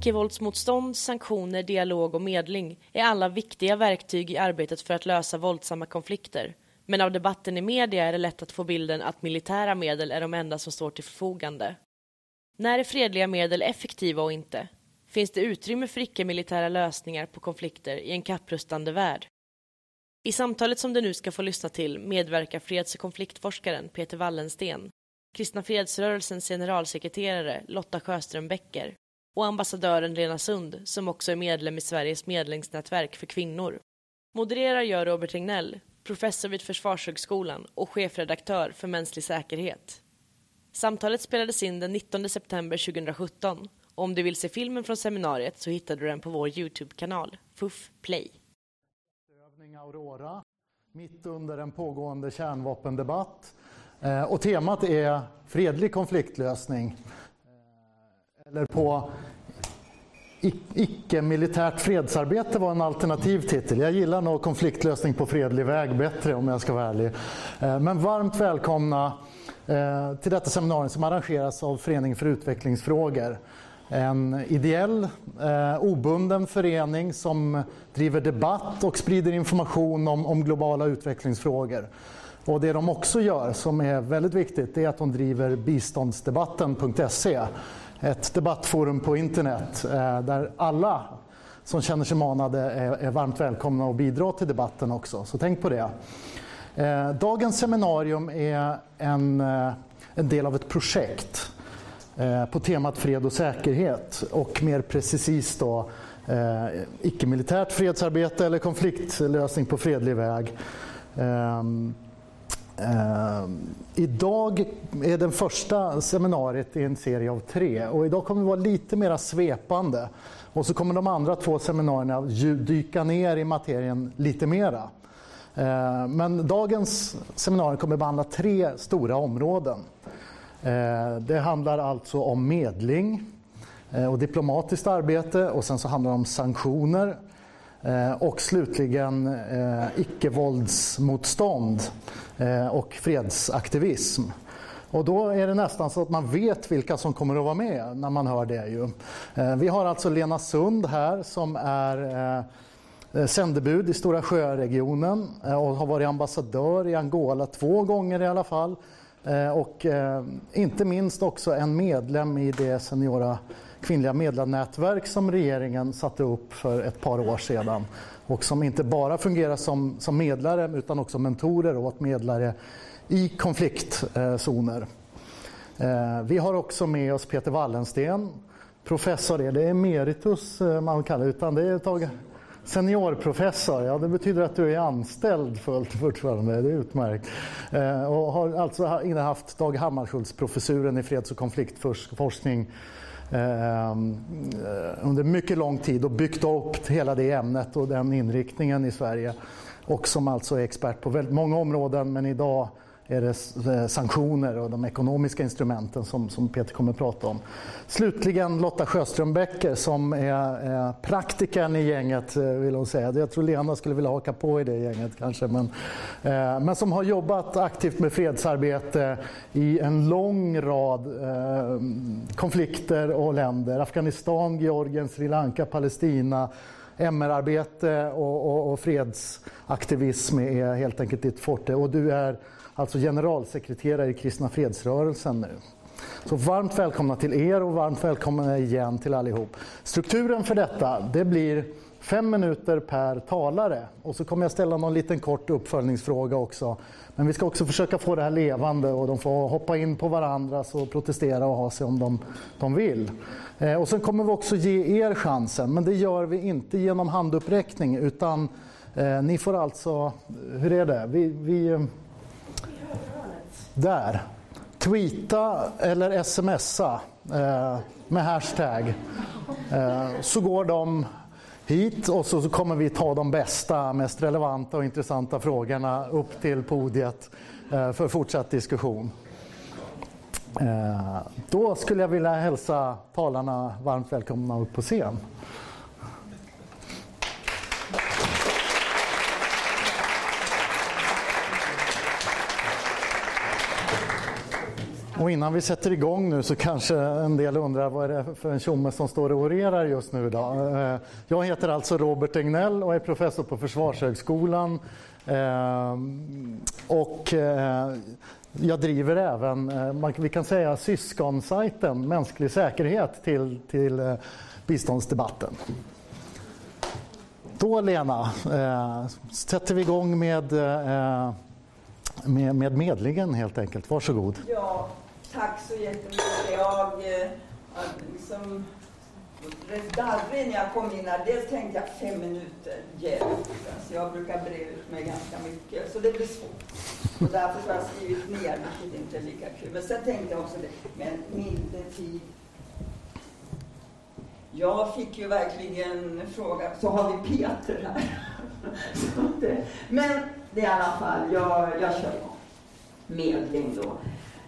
Icke-våldsmotstånd, sanktioner, dialog och medling är alla viktiga verktyg i arbetet för att lösa våldsamma konflikter. Men av debatten i media är det lätt att få bilden att militära medel är de enda som står till förfogande. När är fredliga medel effektiva och inte? Finns det utrymme för icke-militära lösningar på konflikter i en kapprustande värld? I samtalet som du nu ska få lyssna till medverkar freds och konfliktforskaren Peter Wallensten, Kristna fredsrörelsens generalsekreterare Lotta Sjöström Becker och ambassadören Lena Sund som också är medlem i Sveriges medlingsnätverk för kvinnor. Modererar gör Robert Regnell, professor vid Försvarshögskolan och chefredaktör för mänsklig säkerhet. Samtalet spelades in den 19 september 2017 och om du vill se filmen från seminariet så hittar du den på vår Youtube-kanal, FUF Play. Övning Aurora, mitt under en pågående kärnvapendebatt. Eh, och temat är fredlig konfliktlösning. Eller på Icke-militärt fredsarbete var en alternativ titel. Jag gillar nog konfliktlösning på fredlig väg bättre om jag ska vara ärlig. Eh, men varmt välkomna eh, till detta seminarium som arrangeras av Föreningen för utvecklingsfrågor. En ideell, eh, obunden förening som driver debatt och sprider information om, om globala utvecklingsfrågor. Och det de också gör, som är väldigt viktigt, är att de driver biståndsdebatten.se. Ett debattforum på internet eh, där alla som känner sig manade är, varmt välkomna att bidra till debatten också. Så tänk på det. Eh, dagens seminarium är en, eh, en del av ett projekt på temat fred och säkerhet och mer precis då icke-militärt fredsarbete eller konfliktlösning på fredlig väg. Ehm, Eh, idag är den första seminariet i en serie av tre och idag kommer vi vara lite mer svepande. Och så kommer de andra två seminarierna dyka ner i materien lite mera. Eh, men dagens seminarium kommer behandla tre stora områden. Eh, det handlar alltså om medling eh, och diplomatiskt arbete och sen så handlar det om sanktioner Eh, och slutligen eh, icke-våldsmotstånd eh, och fredsaktivism. Och då är det nästan så att man vet vilka som kommer att vara med när man hör det. Ju. Vi har alltså Lena Sund här som är sändebud i Stora sjöregionen och har varit ambassadör i Angola två gånger i alla fall. Och inte minst också en medlem i det seniora kvinnliga medlarnätverk som regeringen satte upp för ett par år sedan. Och som inte bara fungerar som, som medlare utan också mentorer åt medlare i konfliktzoner. Eh, vi har också med oss Peter Wallensten, professor, det är emeritus eh, man kallar det, utan det är tag Seniorprofessor, ja det betyder att du är anställd fullt fortfarande, det är utmärkt. Eh, och har alltså innehaft Dag Hammarskjölds professuren i freds och konfliktforskning Ehm, eh, under mycket lång tid och byggt upp hela det ämnet och den inriktningen i Sverige. Och som alltså är expert på väldigt många områden men idag är det eh, sanktioner och de ekonomiska instrumenten som, som Peter kommer att prata om. Slutligen Lotta Sjöström Becker som är, är praktikern i gänget eh, vill hon säga. Jag tror Lena skulle vilja haka på i det gänget kanske. Men, eh, men som har jobbat aktivt med fredsarbete i en lång rad eh, konflikter och länder. Afghanistan, Georgien, Sri Lanka, Palestina MR-arbete och, och, och, fredsaktivism är helt enkelt ditt forte. Och du är alltså generalsekreterare i Kristna fredsrörelsen nu. Så varmt välkomna till er och varmt välkomna igen till allihop. Strukturen för detta, det blir fem minuter per talare och så kommer jag ställa någon liten kort uppföljningsfråga också. Men vi ska också försöka få det här levande och de får hoppa in på varandra och protestera och ha sig om de, de vill. Eh, och sen kommer vi också ge er chansen, men det gör vi inte genom handuppräckning utan eh, ni får alltså, hur är det? Vi, vi, där. Tweeta eller smsa eh, med hashtag. Eh, så går de hit och så kommer vi ta de bästa, mest relevanta och intressanta frågorna upp till podiet eh, för fortsatt diskussion. Eh, då skulle jag vilja hälsa talarna varmt välkomna upp på scen. Och innan vi sätter igång nu så kanske en del undrar vad är det för en tjomme som står och orerar just nu. Då? Eh, jag heter alltså Robert Egnell och är professor på Försvarshögskolan. Eh, och eh, jag driver även, vi kan säga syskonsajten Mänsklig säkerhet till, till biståndsdebatten. Då Lena, sätter vi igång med med, med medlingen helt enkelt. Varsågod. Ja, tack så jättemycket. Jag eh, var liksom rätt darrig när jag kom in här. Dels tänkte jag fem minuter, hjälp. Alltså jag brukar bre ut mig ganska mycket, så det blir svårt. Och därför har jag skrivit ner, vilket inte är lika kul. Men sen tänkte jag också det, men mindre tid. Jag fick ju verkligen fråga, så har vi Peter här? men det är i alla fall, jag, jag kör igång. Medling då.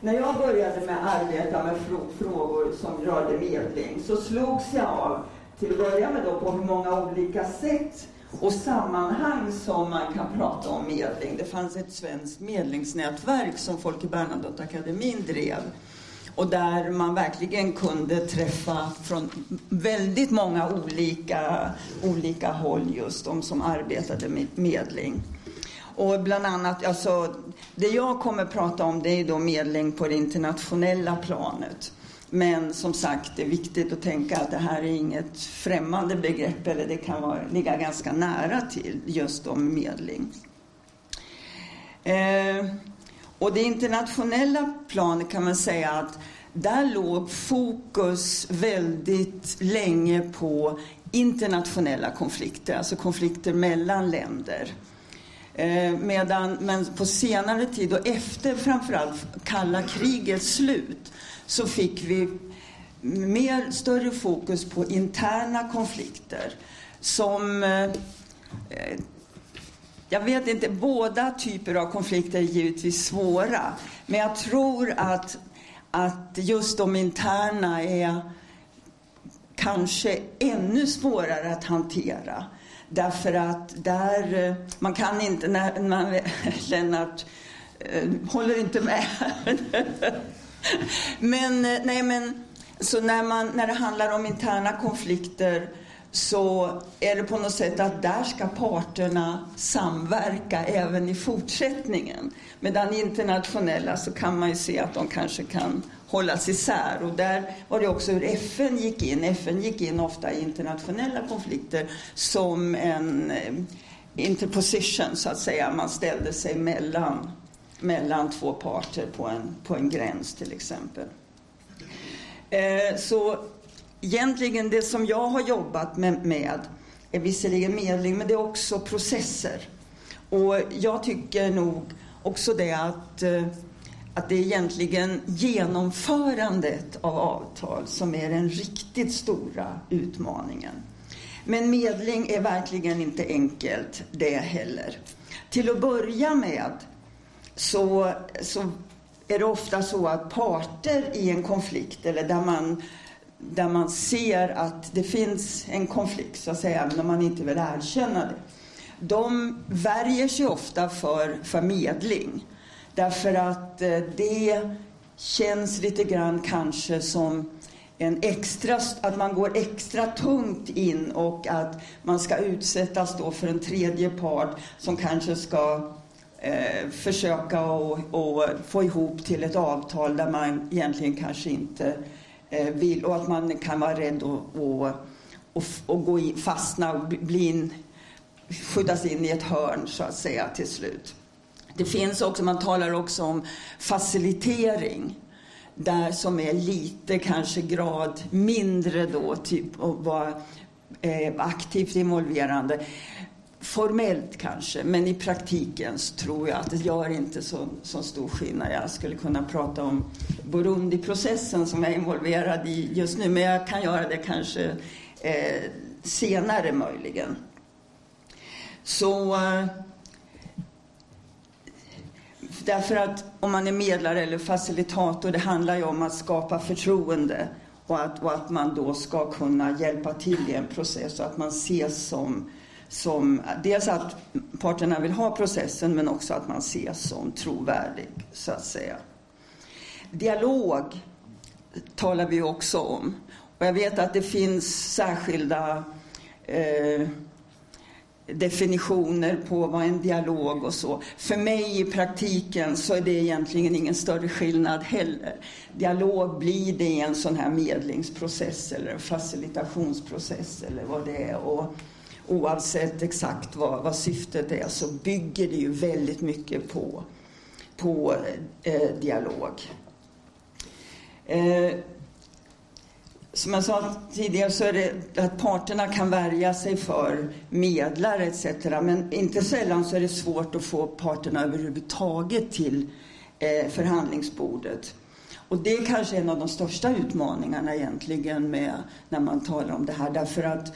När jag började med att arbeta med frågor som rörde medling så slogs jag av, till att börja med då, på hur många olika sätt och sammanhang som man kan prata om medling. Det fanns ett svenskt medlingsnätverk som Folke Bernadotteakademin drev och där man verkligen kunde träffa från väldigt många olika, olika håll just de som arbetade med medling. Och bland annat, alltså, det jag kommer prata om det är då medling på det internationella planet. Men som sagt, det är viktigt att tänka att det här är inget främmande begrepp, eller det kan vara, ligga ganska nära till just om medling. Eh, och det internationella planet kan man säga att där låg fokus väldigt länge på internationella konflikter, alltså konflikter mellan länder. Eh, medan, men på senare tid och efter framförallt kalla krigets slut så fick vi mer, större fokus på interna konflikter som eh, jag vet inte, båda typer av konflikter är givetvis svåra. Men jag tror att, att just de interna är kanske ännu svårare att hantera. Därför att där, eh, man kan inte, när man, Lennart eh, håller inte med. men, eh, nej men, så när, man, när det handlar om interna konflikter så är det på något sätt att där ska parterna samverka även i fortsättningen. Medan internationella så kan man ju se att de kanske kan hållas isär. Och där var det också hur FN gick in. FN gick in ofta i internationella konflikter som en eh, interposition, så att säga. Man ställde sig mellan, mellan två parter på en, på en gräns till exempel. Eh, så egentligen det som jag har jobbat med, med är visserligen medling, men det är också processer. Och jag tycker nog också det att eh, att det är egentligen genomförandet av avtal som är den riktigt stora utmaningen. Men medling är verkligen inte enkelt det heller. Till att börja med så, så är det ofta så att parter i en konflikt, eller där man, där man ser att det finns en konflikt, så att säga, även om man inte vill erkänna det, de värjer sig ofta för, för medling. Därför att eh, det känns lite grann kanske som en extra, att man går extra tungt in och att man ska utsättas då för en tredje part som kanske ska eh, försöka och, och, få ihop till ett avtal där man egentligen kanske inte eh, vill och att man kan vara rädd och, och, och, och gå in, fastna och bli in, skjutas in i ett hörn så att säga till slut. Det finns också, man talar också om facilitering. Där som är lite kanske grad mindre då, typ att vara eh, aktivt involverande. Formellt kanske, men i praktiken tror jag att det gör inte så, så stor skillnad. Jag skulle kunna prata om Burundi-processen som jag är involverad i just nu, men jag kan göra det kanske eh, senare möjligen. Så eh, Därför att om man är medlare eller facilitator, det handlar ju om att skapa förtroende och att, och att man då ska kunna hjälpa till i en process och att man ses som, som dels att parterna vill ha processen men också att man ses som trovärdig, så att säga. dialog talar vi också om. Och jag vet att det finns särskilda eh, definitioner på vad en dialog och så. För mig i praktiken så är det egentligen ingen större skillnad heller. Dialog blir det i en sån här medlingsprocess eller en facilitationsprocess eller vad det är. Och oavsett exakt vad, vad syftet är så bygger det ju väldigt mycket på, på eh, dialog. Eh, som jag sa tidigare så är det att parterna kan värja sig för medlare etc. Men inte sällan så är det svårt att få parterna överhuvudtaget till eh, förhandlingsbordet. Och det är kanske en av de största utmaningarna egentligen med när man talar om det här. Därför att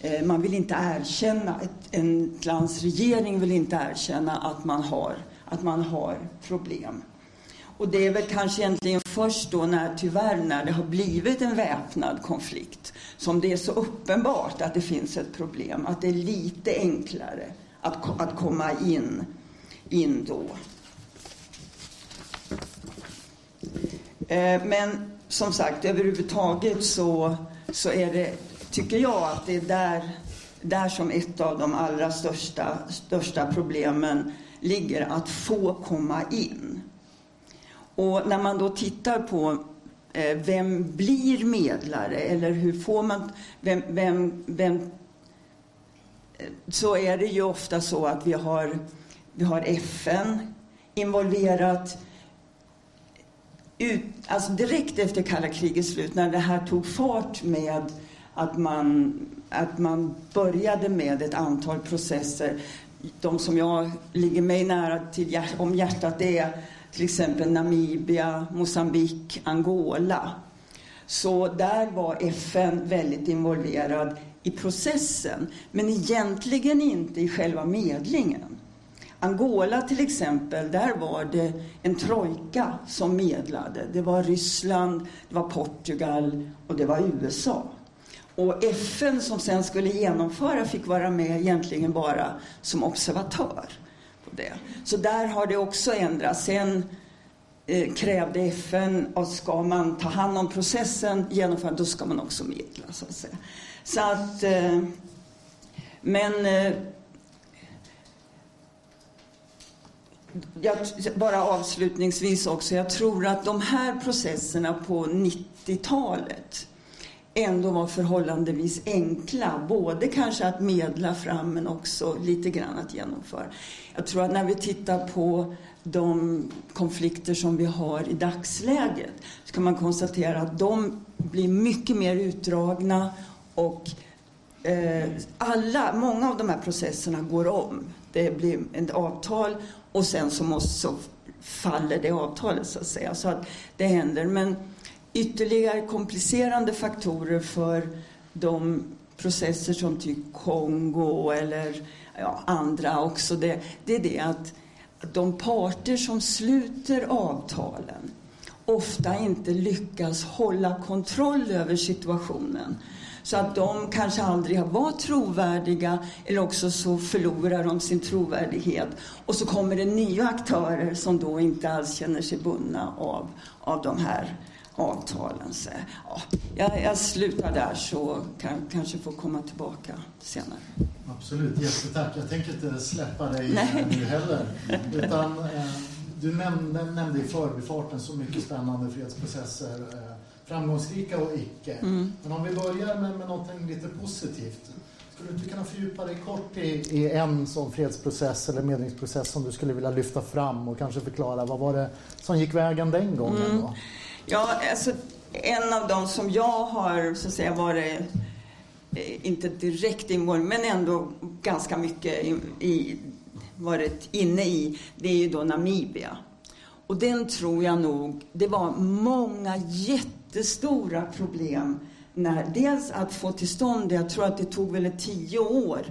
eh, man vill inte erkänna, ett, en lands regering vill inte erkänna att man har, att man har problem. Och det är väl kanske egentligen först då när, tyvärr, när det har blivit en väpnad konflikt som det är så uppenbart att det finns ett problem, att det är lite enklare att, att komma in, in då. Eh, men som sagt, överhuvudtaget så, så är det, tycker jag att det är där, där som ett av de allra största, största problemen ligger, att få komma in. Och när man då tittar på eh, vem blir medlare eller hur får man, vem, vem, vem eh, så är det ju ofta så att vi har, vi har FN involverat. Ut, alltså direkt efter kalla krigets slut, när det här tog fart med att man, att man började med ett antal processer. De som jag ligger mig nära till, om hjärtat det är till exempel Namibia, Mosambik, Angola. Så där var FN väldigt involverad i processen, men egentligen inte i själva medlingen. Angola till exempel, där var det en trojka som medlade. Det var Ryssland, det var Portugal och det var USA. Och FN som sen skulle genomföra fick vara med egentligen bara som observatör det. Så där har det också ändrats. Sen eh, krävde FN att ska man ta hand om processen, genomföra, då ska man också medla så att säga. Så att, eh, men eh, jag, bara avslutningsvis också, jag tror att de här processerna på 90-talet ändå var förhållandevis enkla. Både kanske att medla fram men också lite grann att genomföra. Jag tror att när vi tittar på de konflikter som vi har i dagsläget så kan man konstatera att de blir mycket mer utdragna och eh, alla, många av de här processerna går om. Det blir ett avtal och sen så, måste, så faller det avtalet så att säga. Så att det händer. Men ytterligare komplicerande faktorer för de processer som typ Kongo eller ja, andra också, det, det är det att de parter som sluter avtalen ofta inte lyckas hålla kontroll över situationen. Så att de kanske aldrig har varit trovärdiga eller också så förlorar de sin trovärdighet. Och så kommer det nya aktörer som då inte alls känner sig bundna av, av de här avtalen. Så, ja, jag, jag slutar där så kan, kanske får komma tillbaka senare. Absolut, jättetack. Jag tänker inte släppa dig Nej. nu heller. Utan, eh, du nämnde, nämnde i förbifarten så mycket spännande fredsprocesser, eh, framgångsrika och icke. Mm. Men om vi börjar med, med något lite positivt. Skulle du inte kunna fördjupa dig kort i, i en sån fredsprocess eller medlingsprocess som du skulle vilja lyfta fram och kanske förklara vad var det som gick vägen den gången? Mm. Ja, alltså en av dem som jag har så att säga varit, eh, inte direkt involverad, men ändå ganska mycket i, i, varit inne i, det är ju då Namibia. Och den tror jag nog, det var många jättestora problem när, dels att få till stånd det, jag tror att det tog väl tio år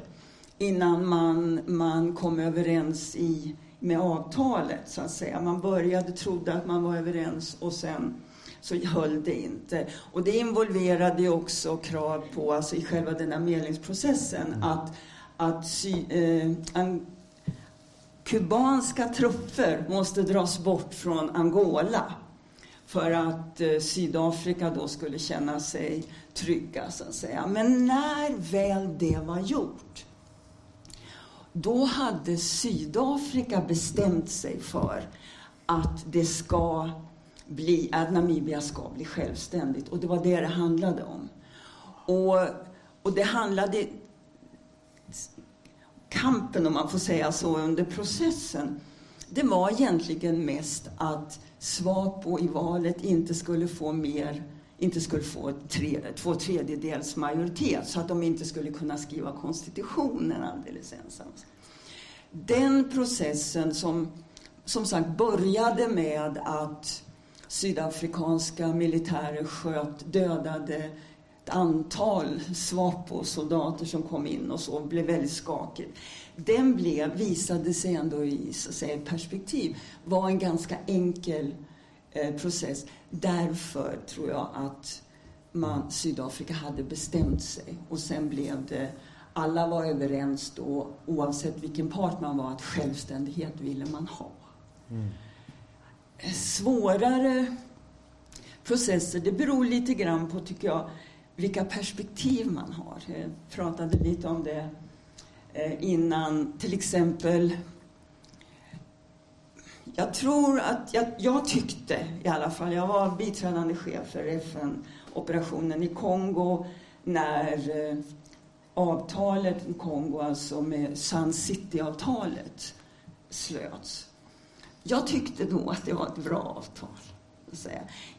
innan man, man kom överens i, med avtalet så att säga. Man började, trodde att man var överens och sen så höll det inte. Och det involverade ju också krav på, alltså i själva den här medlingsprocessen, mm. att, att sy, eh, an, kubanska trupper måste dras bort från Angola för att eh, Sydafrika då skulle känna sig trygga, så att säga. Men när väl det var gjort, då hade Sydafrika bestämt sig för att det ska bli, att Namibia ska bli självständigt. Och det var det det handlade om. Och, och det handlade... Kampen, om man får säga så, under processen, det var egentligen mest att Swapo i valet inte skulle få mer inte skulle få tre, två tredjedels majoritet så att de inte skulle kunna skriva konstitutionen alldeles ensamt. Den processen som som sagt började med att sydafrikanska militärer sköt, dödade ett antal SWAPO-soldater som kom in och så, blev väldigt skakigt. Den blev, visade sig ändå i så att säga, perspektiv, var en ganska enkel eh, process. Därför tror jag att man, Sydafrika hade bestämt sig och sen blev det alla var överens då, oavsett vilken part man var, att självständighet ville man ha. Mm. Svårare processer, det beror lite grann på, tycker jag, vilka perspektiv man har. Jag pratade lite om det eh, innan. Till exempel, jag tror att, jag, jag tyckte i alla fall, jag var biträdande chef för FN-operationen i Kongo när eh, avtalet med Kongo, alltså med Sun City-avtalet, slöts. Jag tyckte då att det var ett bra avtal.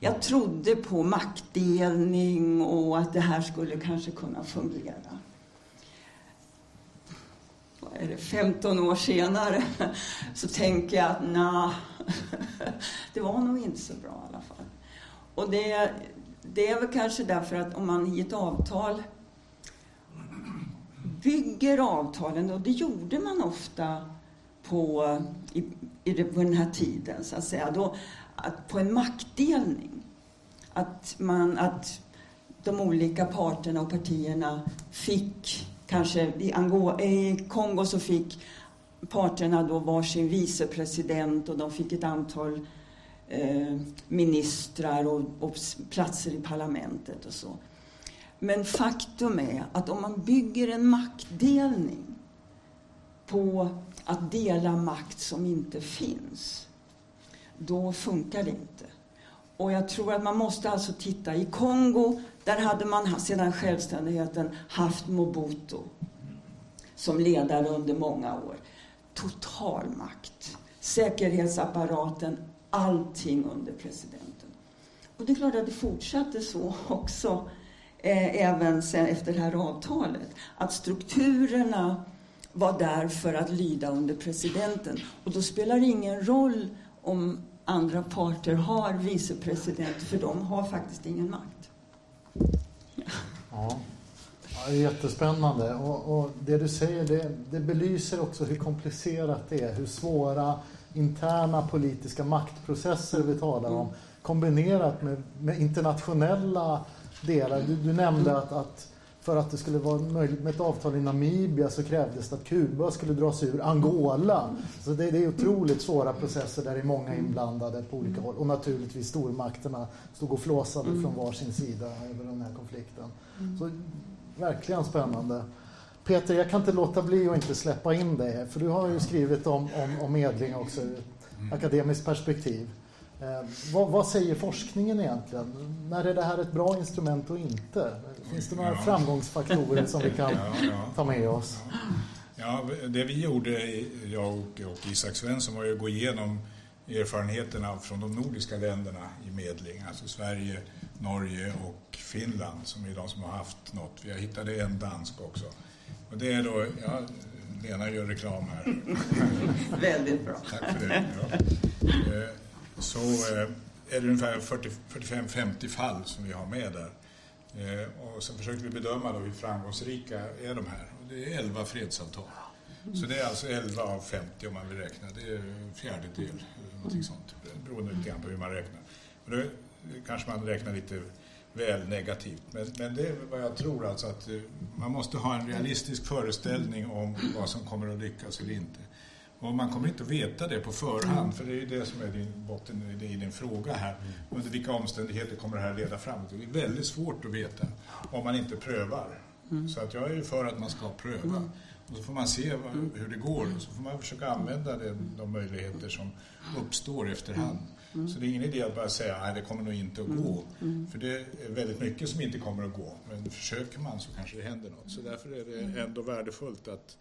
Jag trodde på maktdelning och att det här skulle kanske kunna fungera. Vad är det, 15 år senare så tänker jag att nej, det var nog inte så bra i alla fall. Och det, det är väl kanske därför att om man i ett avtal bygger avtalen, och det gjorde man ofta på, i, i, på den här tiden, så att säga, då, att på en maktdelning. Att, man, att de olika parterna och partierna fick, kanske i, Angola, i Kongo så fick parterna då varsin vicepresident och de fick ett antal eh, ministrar och, och platser i parlamentet och så. Men faktum är att om man bygger en maktdelning på att dela makt som inte finns, då funkar det inte. Och jag tror att man måste alltså titta. I Kongo, där hade man sedan självständigheten haft Mobutu som ledare under många år. Total makt. Säkerhetsapparaten, allting under presidenten. Och det är klart att det fortsatte så också eh, även sen efter det här avtalet. Att strukturerna var där för att lyda under presidenten. Och då spelar det ingen roll om andra parter har vicepresident, för de har faktiskt ingen makt. Ja. Ja, jättespännande. Och, och, det du säger det, det belyser också hur komplicerat det är, hur svåra interna politiska maktprocesser vi talar om, mm. kombinerat med, med internationella delar. Du, du nämnde att, att för att det skulle vara möjligt med ett avtal i Namibia så krävdes det att Kuba skulle dra sig ur Angola. Så det, det är otroligt svåra processer där det är många inblandade på olika håll. Och naturligtvis stormakterna stod och flåsade mm. från varsin sida över den här konflikten. Så verkligen spännande. Peter, jag kan inte låta bli att inte släppa in dig för du har ju skrivit om, om, om medling också ur ett akademiskt perspektiv. Eh, vad, vad, säger forskningen egentligen? När är det här ett bra instrument och inte? Finns det några ja. framgångsfaktorer som vi kan ja, ja. ta med oss? Ja, det vi gjorde, jag och, och Isak Svensson, var att gå igenom erfarenheterna från de nordiska länderna i medling, alltså Sverige, Norge och Finland som är de som har haft något. Vi har hittat en dansk också. Och det är då, ja, Lena gör reklam här. Väldigt bra. Tack för det. Ja. Eh, så eh, är det ungefär 45-50 fall som vi har med där. Eh, och sen försökte vi bedöma då hur framgångsrika är de här. Och det är 11 fredsavtal. Så det är alltså 11 av 50 om man vill räkna. Det är en fjärdedel, någonting sånt. Beroende lite grann på hur man räknar. Och då kanske man räknar lite väl negativt. Men, men det är vad jag tror alltså att eh, man måste ha en realistisk föreställning om vad som kommer att lyckas eller inte. Och man kommer inte att veta det på förhand, mm. för det är ju det som är din botten i din fråga här. Mm. Under vilka omständigheter kommer det här leda framåt? Det är väldigt svårt att veta om man inte prövar. Mm. Så att jag är ju för att man ska pröva. Mm. Och så får man se mm. hur det går och så får man försöka använda det, de möjligheter som uppstår efterhand. Så det är ingen idé att bara säga att det kommer nog inte att gå. För det är väldigt mycket som inte kommer att gå. Men försöker man så kanske det händer något. Så därför är det ändå värdefullt att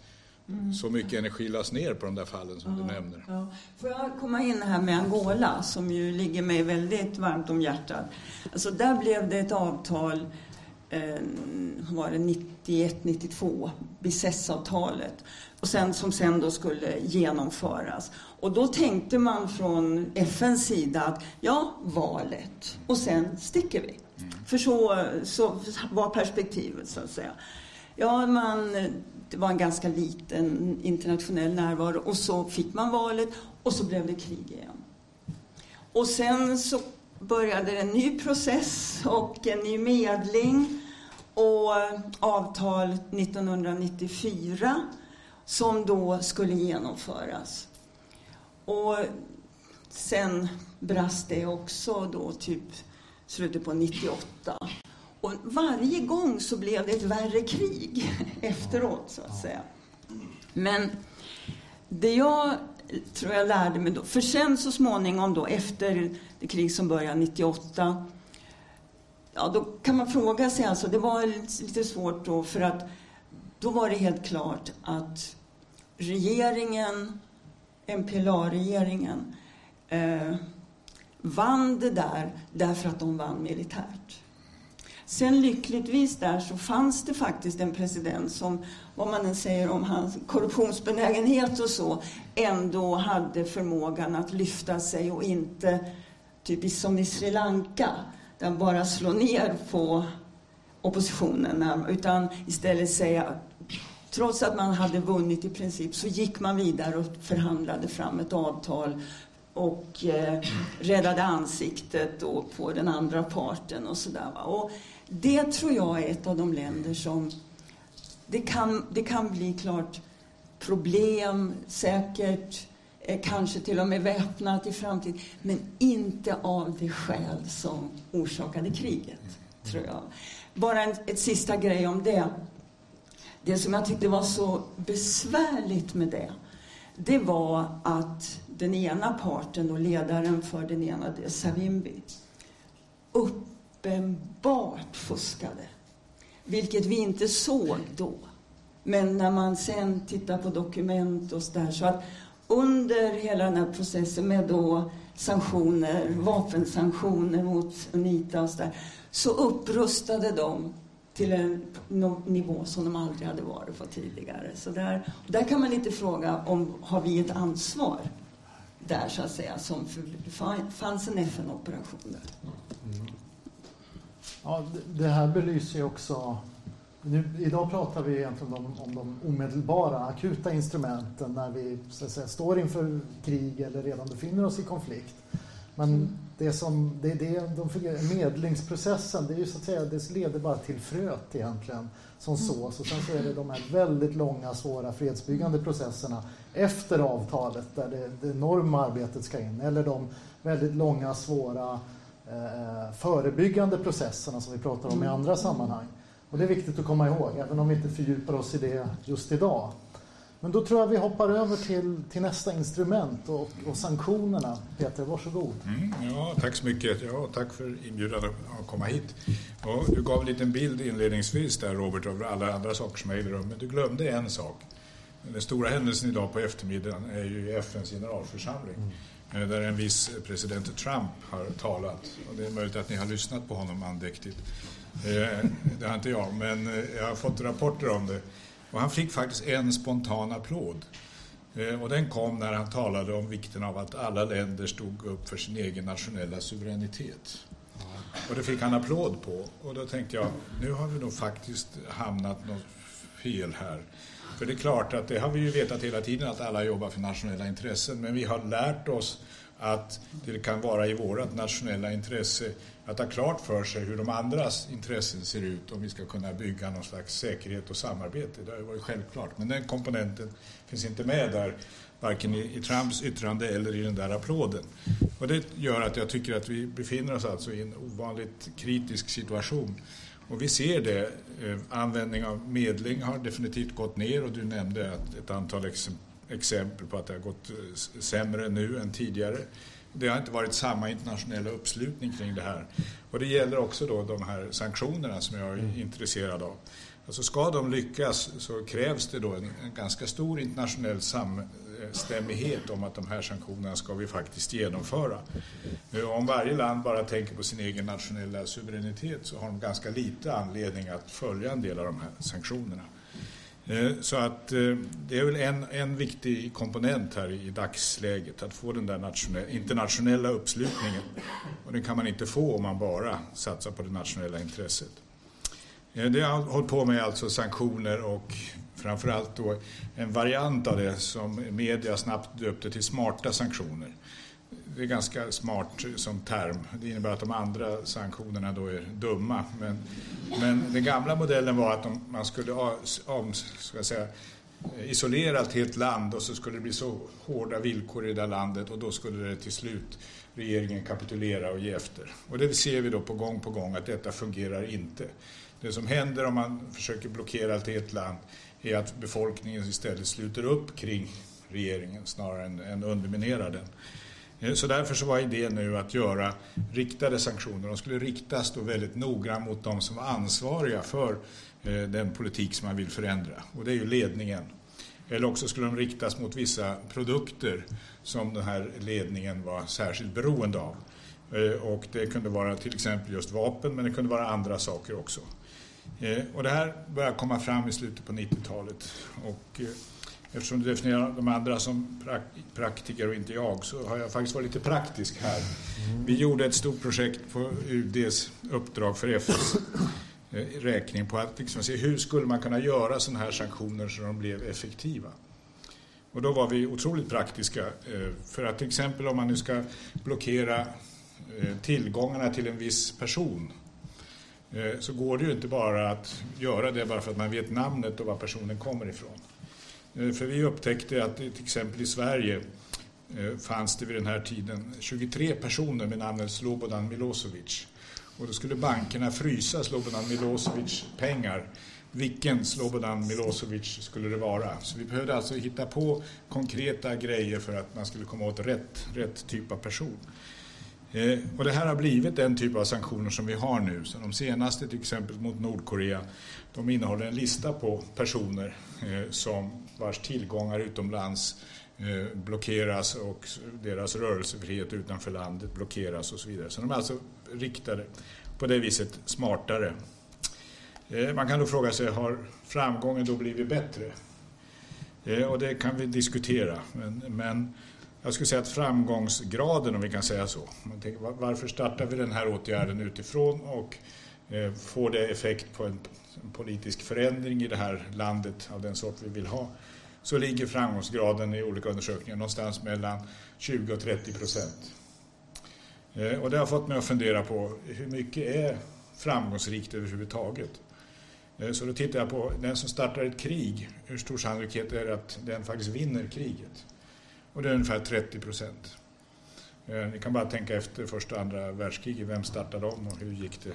Mm. så mycket energi lades ner på de där fallen som ja, du nämner. Ja. Får jag komma in här med Angola som ju ligger mig väldigt varmt om hjärtat. Alltså där blev det ett avtal eh, var det 91, 92, Bicesse-avtalet. Och sen, som sen då skulle genomföras. Och då tänkte man från FNs sida att ja, valet och sen sticker vi. Mm. För så, så var perspektivet så att säga. Ja, man, det var en ganska liten internationell närvaro och så fick man valet och så blev det krig igen. Och sen så började en ny process och en ny medling och avtal 1994 som då skulle genomföras. Och sen brast det också då typ slutet på 98. Och varje gång så blev det ett värre krig efteråt, så att säga. Men det jag tror jag lärde mig då, för sen så småningom då efter det krig som började 98, ja då kan man fråga sig alltså, det var lite svårt då för att då var det helt klart att regeringen, MPLA-regeringen, eh, vann det där därför att de vann militärt. Sen lyckligtvis där så fanns det faktiskt en president som, vad man än säger om hans korruptionsbenägenhet och så, ändå hade förmågan att lyfta sig och inte, typiskt som i Sri Lanka, där bara slå ner på oppositionen, utan istället säga Trots att man hade vunnit i princip så gick man vidare och förhandlade fram ett avtal och eh, räddade ansiktet då på den andra parten och sådär. Och det tror jag är ett av de länder som det kan, det kan bli klart problem, säkert eh, kanske till och med väpnat i framtiden, men inte av det skäl som orsakade kriget, tror jag. Bara en ett sista grej om det. Det som jag tyckte var så besvärligt med det, det var att den ena parten, och ledaren för den ena, det Savimbi, uppenbart fuskade. Vilket vi inte såg då. Men när man sen tittar på dokument och så där, så att under hela den här processen med då sanktioner, vapensanktioner mot Unita och så där, så upprustade de till en nivå som de aldrig hade varit på tidigare. Så där, där kan man lite fråga om har vi ett ansvar där så att säga, som för, det fanns en FN-operation där. Mm. Ja, det här belyser ju också nu, idag pratar vi egentligen om, om de omedelbara, akuta instrumenten när vi så att säga, står inför krig eller redan befinner oss i konflikt. Men mm. det som, det, det, de medlingsprocessen, det, är ju så att säga, det leder bara till fröet egentligen som mm. sås och sen så är det de här väldigt långa, svåra fredsbyggande processerna efter avtalet där det, det enorma arbetet ska in eller de väldigt långa, svåra eh, förebyggande processerna som vi pratar om i andra mm. sammanhang. Och det är viktigt att komma ihåg, även om vi inte fördjupar oss i det just idag. Men då tror jag vi hoppar över till, till nästa instrument och, och sanktionerna. Peter, varsågod. Mm, ja, tack så mycket. Ja, tack för inbjudan att komma hit. Och du gav en liten bild inledningsvis där Robert av alla andra saker som äger rum, men du glömde en sak. Den stora händelsen idag på eftermiddagen är ju FNs generalförsamling. Mm. Där en viss president Trump har talat. Och det är möjligt att ni har lyssnat på honom andäktigt. Eh, det har inte jag, men eh, jag har fått rapporter om det. Och han fick faktiskt en spontan applåd. Eh, och den kom när han talade om vikten av att alla länder stod upp för sin egen nationella suveränitet. Och det fick han applåd på. Och då tänkte jag, nu har vi nog faktiskt hamnat något fel här. För det är klart att det har vi ju vetat hela tiden att alla jobbar för nationella intressen. Men vi har lärt oss att det kan vara i vårt nationella intresse att ha klart för sig hur de andras intressen ser ut om vi ska kunna bygga någon slags säkerhet och samarbete. Det har ju varit självklart, men den komponenten finns inte med där. varken i, Trumps yttrande eller i den där applåden. Och det gör att jag tycker att vi befinner oss alltså i en ovanligt kritisk situation. Och vi ser det. Eh, användning av medling har definitivt gått ner och du nämnde att ett antal ex exempel på att det har gått eh, sämre nu än tidigare. Det har inte varit samma internationella uppslutning kring det här. Och det gäller också då de här sanktionerna som jag är mm. intresserad av. Alltså ska de lyckas så krävs det då en, en ganska stor internationell samstämmighet om att de här sanktionerna ska vi faktiskt genomföra. Eh, om varje land bara tänker på sin egen nationella suveränitet så har de ganska lite anledning att följa en del av de här sanktionerna. Eh, så att eh, det är väl en, en viktig komponent här i dagsläget att få den där internationella uppslutningen. Och den kan man inte få om man bara satsar på det nationella intresset. Det det har hållit på med alltså sanktioner och framförallt då en variant av det som media snabbt döpte till smarta sanktioner. Det är ganska smart som term. Det innebär att de andra sanktionerna då är dumma. Men, men den gamla modellen var att man skulle om, ska säga, isolera ett helt land och så skulle det bli så hårda villkor i det där landet och då skulle det till slut regeringen kapitulera och ge efter. Och det ser vi då på gång på gång att detta fungerar inte. Det som händer om man försöker blockera ett helt land är att befolkningen istället sluter upp kring regeringen snarare än, än underminerar den. Eh, så därför så var idén nu att göra riktade sanktioner. De skulle riktas då väldigt noggrant mot de som var ansvariga för eh, den politik som man vill förändra. Och det är ju ledningen. Eller också skulle de riktas mot vissa produkter som den här ledningen var särskilt beroende av. Eh, och det kunde vara till exempel just vapen men det kunde vara andra saker också. Eh, och det här började komma fram i slutet på 90-talet. Och eh, eftersom du definierar de andra som praktiker och inte jag så har jag faktiskt varit lite praktisk här. Vi gjorde ett stort projekt på UDs uppdrag för FNs eh, räkning på att liksom se hur skulle man kunna göra sådana här sanktioner så de blev effektiva. Och då var vi otroligt praktiska. För att till exempel om man nu ska blockera tillgångarna till en viss person Eh, så går det ju inte bara att göra det bara för att man vet namnet och var personen kommer ifrån. Eh, för vi upptäckte att till exempel i Sverige eh, fanns det vid den här tiden 23 personer med namnet Slobodan Milosevic. Och då skulle bankerna frysa Slobodan Milosevic pengar. Vilken Slobodan Milosevic skulle det vara? Så vi behövde alltså hitta på konkreta grejer för att man skulle komma åt rätt, rätt typ av person. Eh, och det här har blivit den typ av sanktioner som vi har nu. Så de senaste till exempel mot Nordkorea de innehåller en lista på personer eh, som vars tillgångar utomlands eh, blockeras och deras rörelsefrihet utanför landet blockeras och så vidare. Så de är alltså riktade på det viset smartare. Eh, man kan då fråga sig, har framgången då blivit bättre? Eh, och det kan vi diskutera. Men, men jag skulle säga att framgångsgraden, om vi kan säga så. Man tänker, varför startar vi den här åtgärden utifrån och eh, får det effekt på en, en, politisk förändring i det här landet av den sort vi vill ha? Så ligger framgångsgraden i olika undersökningar någonstans mellan 20 och 30 procent. Eh, och det har fått mig att fundera på hur mycket är framgångsrikt överhuvudtaget? Eh, så då tittar jag på den som startar ett krig, hur stor sannolikhet är det att den faktiskt vinner kriget? Och det är ungefär 30 procent. Eh, ni kan bara tänka efter första och andra världskriget, vem startade dem och hur gick det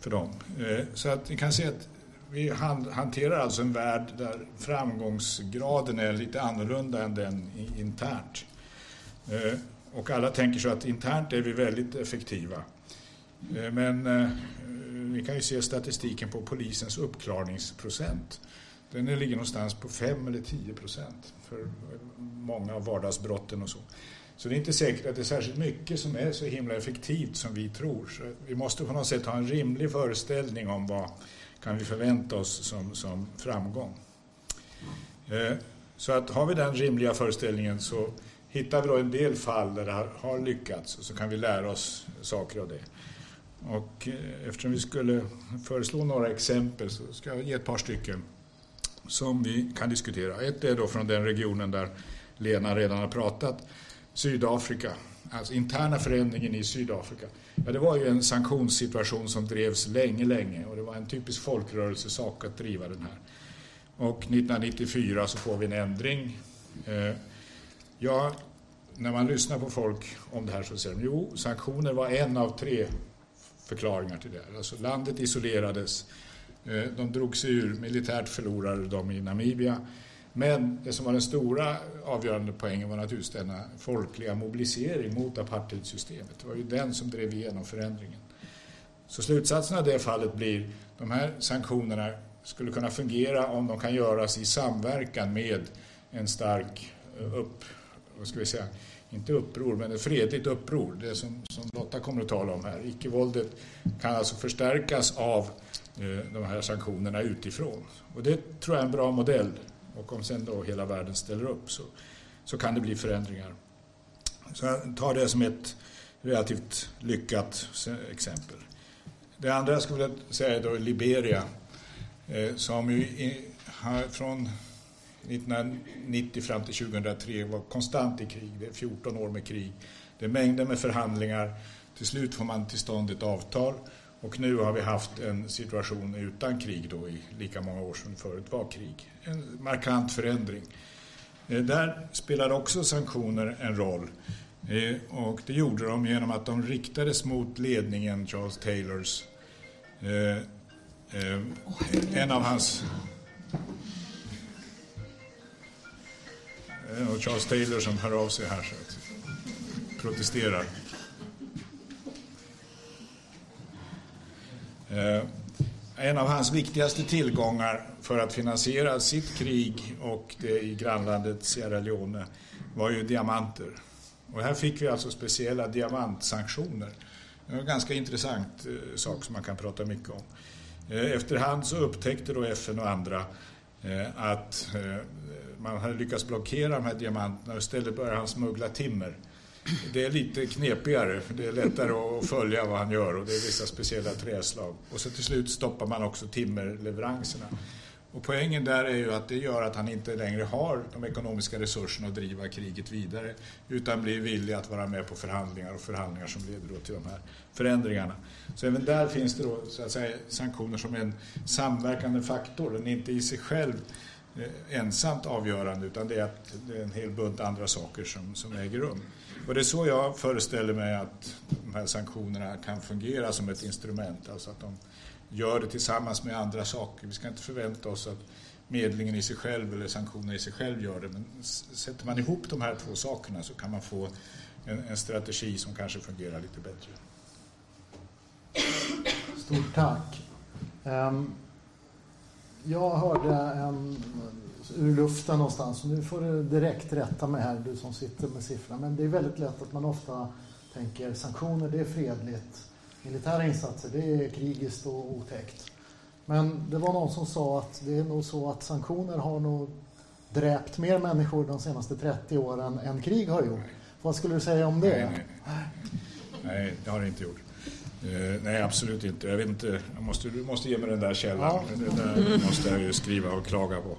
för dem? Eh, så att ni kan se att vi hanterar alltså en värld där framgångsgraden är lite annorlunda än den internt. Eh, och alla tänker så att internt är vi väldigt effektiva. Eh, men eh, vi kan ju se statistiken på polisens uppklarningsprocent. Den ligger någonstans på 5 eller 10 procent för många av vardagsbrotten och så. Så det är inte säkert att det är särskilt mycket som är så himla effektivt som vi tror. Så vi måste på något sätt ha en rimlig föreställning om vad kan vi förvänta oss som, som framgång. Eh, så att har vi den rimliga föreställningen så hittar vi då en del fall där det har lyckats och så kan vi lära oss saker av det. Och eh, eftersom vi skulle föreslå några exempel så ska jag ge ett par stycken som vi kan diskutera. Ett är då från den regionen där Lena redan har pratat, Sydafrika. Alltså interna förändringen i Sydafrika. Ja, det var ju en sanktionssituation som drevs länge, länge och det var en typisk folkrörelsesak att driva den här. Och 1994 så får vi en ändring. Eh, ja, när man lyssnar på folk om det här så säger de jo, sanktioner var en av tre förklaringar till det. Alltså landet isolerades, Eh, de drog sig ur, militärt förlorade de i Namibia. Men det som var den stora avgörande poängen var naturligtvis denna folkliga mobilisering mot apartheidsystemet. Det var ju den som drev igenom förändringen. Så slutsatsen av det fallet blir de här sanktionerna skulle kunna fungera om de kan göras i samverkan med en stark eh, upp, vad ska vi säga, inte uppror, men ett fredligt uppror. Det som, som Lotta kommer att tala om här. Icke-våldet kan alltså förstärkas av Eh, de här sanktionerna utifrån. Och det tror jag är en bra modell. Och om sen då hela världen ställer upp så, så kan det bli förändringar. Så jag tar det som ett relativt lyckat exempel. Det andra jag skulle vilja säga är då Liberia eh, som ju har från 1990 fram till 2003 var konstant i krig. Det är 14 år med krig. Det är mängder med förhandlingar. Till slut får man till stånd ett avtal och nu har vi haft en situation utan krig då i lika många år som förut var krig. En markant förändring. Eh, där spelade också sanktioner en roll. Eh, och det gjorde de genom att de riktades mot ledningen, Charles Taylors. Eh, en av hans Det är Charles Taylor som hör av sig här så att protesterar. Eh, Eh, en av hans viktigaste tillgångar för att finansiera sitt krig och det i grannlandet Sierra Leone var ju diamanter. Och här fick vi alltså speciella diamantsanktioner. Det är en ganska intressant eh, sak som man kan prata mycket om. Eh, efterhand så upptäckte då FN och andra att man hade lyckats blockera de här diamanterna och istället började han smuggla timmer. Det är lite knepigare, för det är lättare att följa vad han gör och det är vissa speciella träslag. Och så till slut stoppar man också timmerleveranserna. Och poängen där är ju att det gör att han inte längre har de ekonomiska resurserna att driva kriget vidare utan blir villig att vara med på förhandlingar och förhandlingar som leder då till de här förändringarna. Så även där finns det då så att säga, sanktioner som en samverkande faktor. Den är inte i sig själv eh, ensamt avgörande utan det är, att det är en hel bunt andra saker som, som äger rum. Och det är så jag föreställer mig att de här sanktionerna kan fungera som ett instrument, alltså att de gör det tillsammans med andra saker. Vi ska inte förvänta oss att medlingen i sig själv eller sanktionerna i sig själv gör det, men sätter man ihop de här två sakerna så kan man få en, en strategi som kanske fungerar lite bättre. Stort tack. Um, jag hörde en ur luften någonstans, nu får du direkt rätta mig här, du som sitter med siffrorna, men det är väldigt lätt att man ofta tänker sanktioner, det är fredligt. Militära insatser, det är krigiskt och otäckt. Men det var någon som sa att det är nog så att sanktioner har nog dräpt mer människor de senaste 30 åren än krig har gjort. Vad skulle du säga om det? Nej, nej. nej det har det inte gjort. Eh, nej, absolut inte. Jag vet inte. Jag måste, du måste ge mig den där källan. Ja. Det där måste jag ju skriva och klaga på.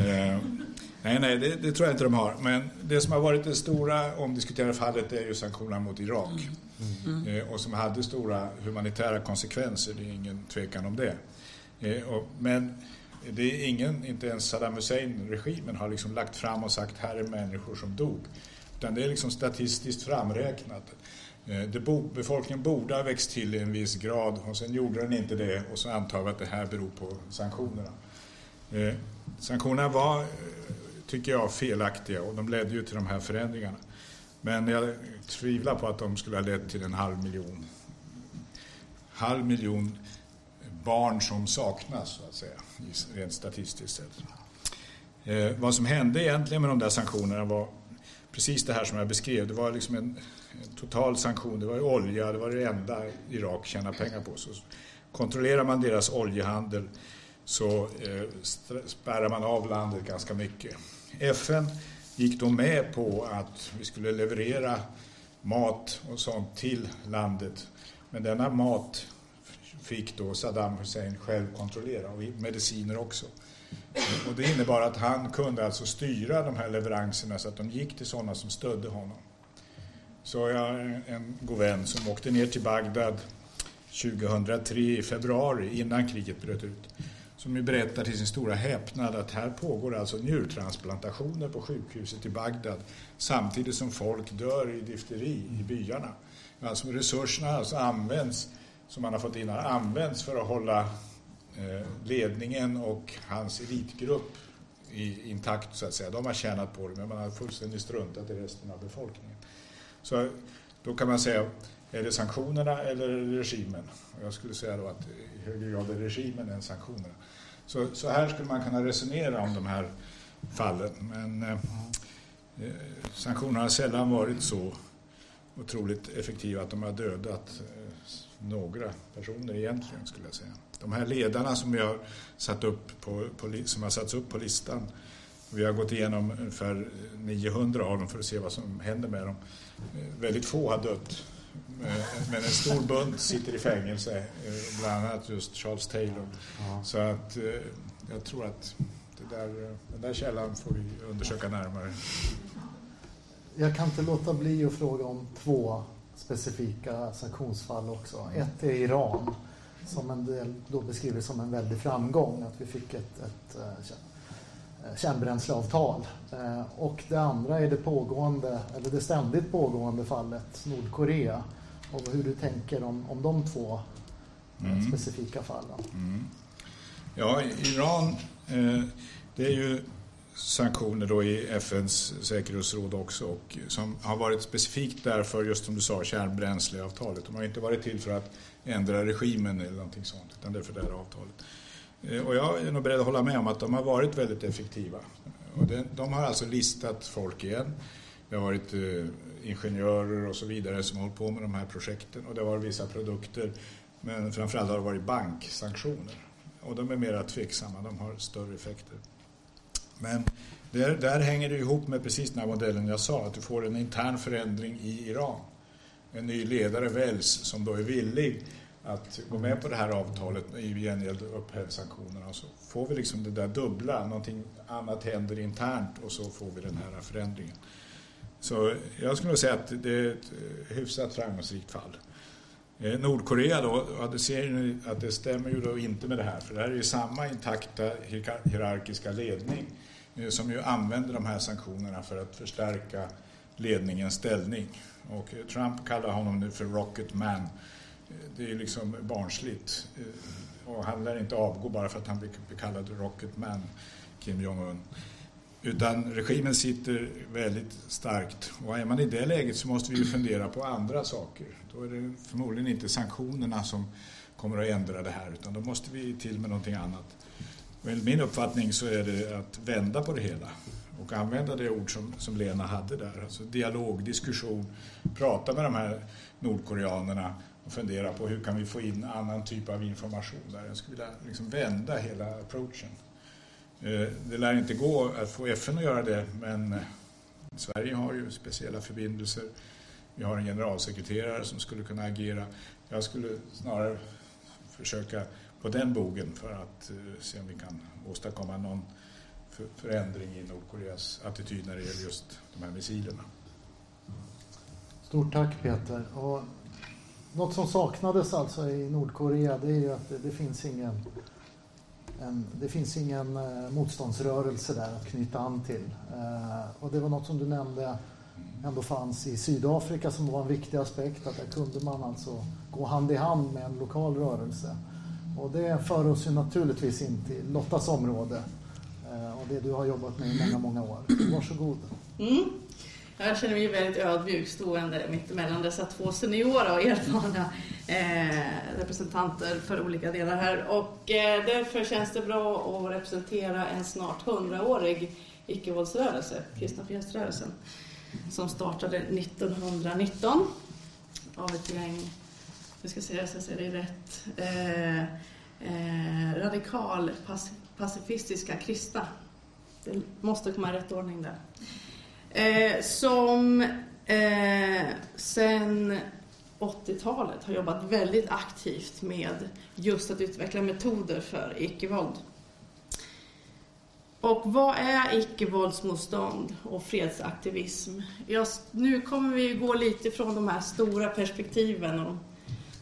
Eh, nej, nej, det, det, tror jag inte de har. Men det som har varit det stora omdiskuterade fallet är ju sanktionerna mot Irak. Mm. Eh, och som hade stora humanitära konsekvenser, det är ingen tvekan om det. Och, men det är ingen, inte ens Saddam Hussein-regimen har liksom lagt fram och sagt här är människor som dog. Utan det är liksom statistiskt framräknat. Eh, bo, befolkningen borde ha växt till i en viss grad och sen gjorde den inte det och så antar vi att det här beror på sanktionerna. Eh, sanktionerna var, eh, tycker jag, felaktiga och de ledde ju till de här förändringarna. Men jag tvivlar på att de skulle ha lett till en halv miljon, halv miljon barn som saknas, så att säga, rent statistiskt sett. Eh, vad som hände egentligen med de där sanktionerna var precis det här som jag beskrev. Det var liksom en, en total sanktion. Det var olja, det var det enda Irak tjänade pengar på. Så kontrollerar man deras oljehandel så eh, spärrar man av landet ganska mycket. FN gick då med på att vi skulle leverera mat och sånt till landet. Men denna mat fick då Saddam Hussein själv kontrollera och mediciner också. Och det innebar att han kunde alltså styra de här leveranserna så att de gick till sådana som stödde honom. Så jag har en god vän som åkte ner till Bagdad 2003 i februari innan kriget bröt ut. som ju berättar till sin stora häpnad att här pågår alltså njurtransplantationer på sjukhuset i Bagdad samtidigt som folk dör i difteri i byarna. Alltså resurserna alltså används, som man har fått in används för att hålla Eh, ledningen och hans elitgrupp i, intakt så att säga. De har tjänat på det men man har fullständigt struntat i resten av befolkningen. Så då kan man säga, är det sanktionerna eller är det regimen? Jag skulle säga då att i högre grad är det regimen än sanktionerna. Så, så här skulle man kunna resonera om de här fallen. Men eh, eh, sanktionerna har sällan varit så otroligt effektiva att de har dödat eh, några personer egentligen skulle jag säga. De här ledarna som har satt upp på, på, som har satts upp på listan vi har gått igenom ungefär 900 av dem för att se vad som händer med dem. Eh, väldigt få har dött. Eh, men en stor bunt sitter i fängelse, eh, bland annat just Charles Taylor. Så att jag tror att det där, den där källan får vi undersöka närmare. Jag kan inte låta bli att fråga om två specifika sanktionsfall också. Ett är Iran som en del då beskriver som en väldig framgång att vi fick ett, ett, Eh, kärnbränsleavtal. Eh, och det andra är det pågående, eller det ständigt pågående fallet Nordkorea och hur du tänker om, om de två eh, mm. specifika fallen. Mm. Ja, Iran, eh, det är ju sanktioner då i FNs säkerhetsråd också och som har varit specifikt därför, just som du sa, kärnbränsleavtalet. De har inte varit till för att ändra regimen eller någonting sånt, utan det är för det här avtalet. Eh, och jag är nog beredd att hålla med om att de har varit väldigt effektiva. Och de har alltså listat folk igen. Det har varit eh, ingenjörer och så vidare som har hållit på med de här projekten och det har varit vissa produkter men framförallt har det varit banksanktioner. Och de är mera tveksamma, de har större effekter. Men där, där hänger det ihop med precis den här modellen jag sa, att du får en intern förändring i Iran. En ny ledare väljs som då är villig att gå med på det här avtalet i gengäld upphävs sanktionerna. Så får vi liksom det där dubbla, någonting annat händer internt och så får vi den här förändringen. Så jag skulle säga att det är ett hyfsat framgångsrikt fall. Eh, Nordkorea då, ja, det ser ni att det stämmer ju då inte med det här för det här är ju samma intakta hierarkiska ledning eh, som ju använder de här sanktionerna för att förstärka ledningens ställning. Och eh, Trump kallar honom nu för Rocket Man eh, det är liksom barnsligt. Eh, och han lär inte avgå bara för att han blir kallad Rocket Man, Kim Jong-Un. Utan regimen sitter väldigt starkt. Och är man i det läget så måste vi ju fundera på andra saker. Då är det förmodligen inte sanktionerna som kommer att ändra det här utan då måste vi till med någonting annat. Och enligt min uppfattning så är det att vända på det hela och använda det ord som, som Lena hade där. Alltså dialog, diskussion, prata med de här nordkoreanerna och fundera på hur kan vi få in annan typ av information där. Jag skulle vilja liksom vända hela approachen. Eh, det lär inte gå att få FN att göra det men eh, Sverige har ju speciella förbindelser. Vi har en generalsekreterare som skulle kunna agera. Jag skulle snarare försöka på den bogen för att eh, se om vi kan åstadkomma någon förändring i Nordkoreas attityd när det gäller just de här missilerna. Stort tack Peter. Och något som saknades alltså i Nordkorea det är ju att det, det finns ingen en, det finns ingen eh, motståndsrörelse där att knyta an till. Eh, och det var något som du nämnde ändå fanns i Sydafrika som var en viktig aspekt, att där kunde man alltså gå hand i hand med en lokal rörelse. Och det för oss ju naturligtvis in till Lottas område eh, och det du har jobbat med i många, många år. Varsågod. Mm. Jag känner mig väldigt ödmjuk stående mittemellan dessa två seniora och erfarna eh, representanter för olika delar här. Och eh, därför känns det bra att representera en snart hundraårig icke-våldsrörelse, Kristna Frihetsrörelsen, som startade 1919 av ett gäng, nu ska säga så jag säger det rätt, eh, eh, radikal pacifistiska kristna. Det måste komma i rätt ordning där eh, som eh, sen 80-talet har jobbat väldigt aktivt med just att utveckla metoder för icke-våld. Och vad är icke-våldsmotstånd och fredsaktivism? Just nu kommer vi gå lite från de här stora perspektiven och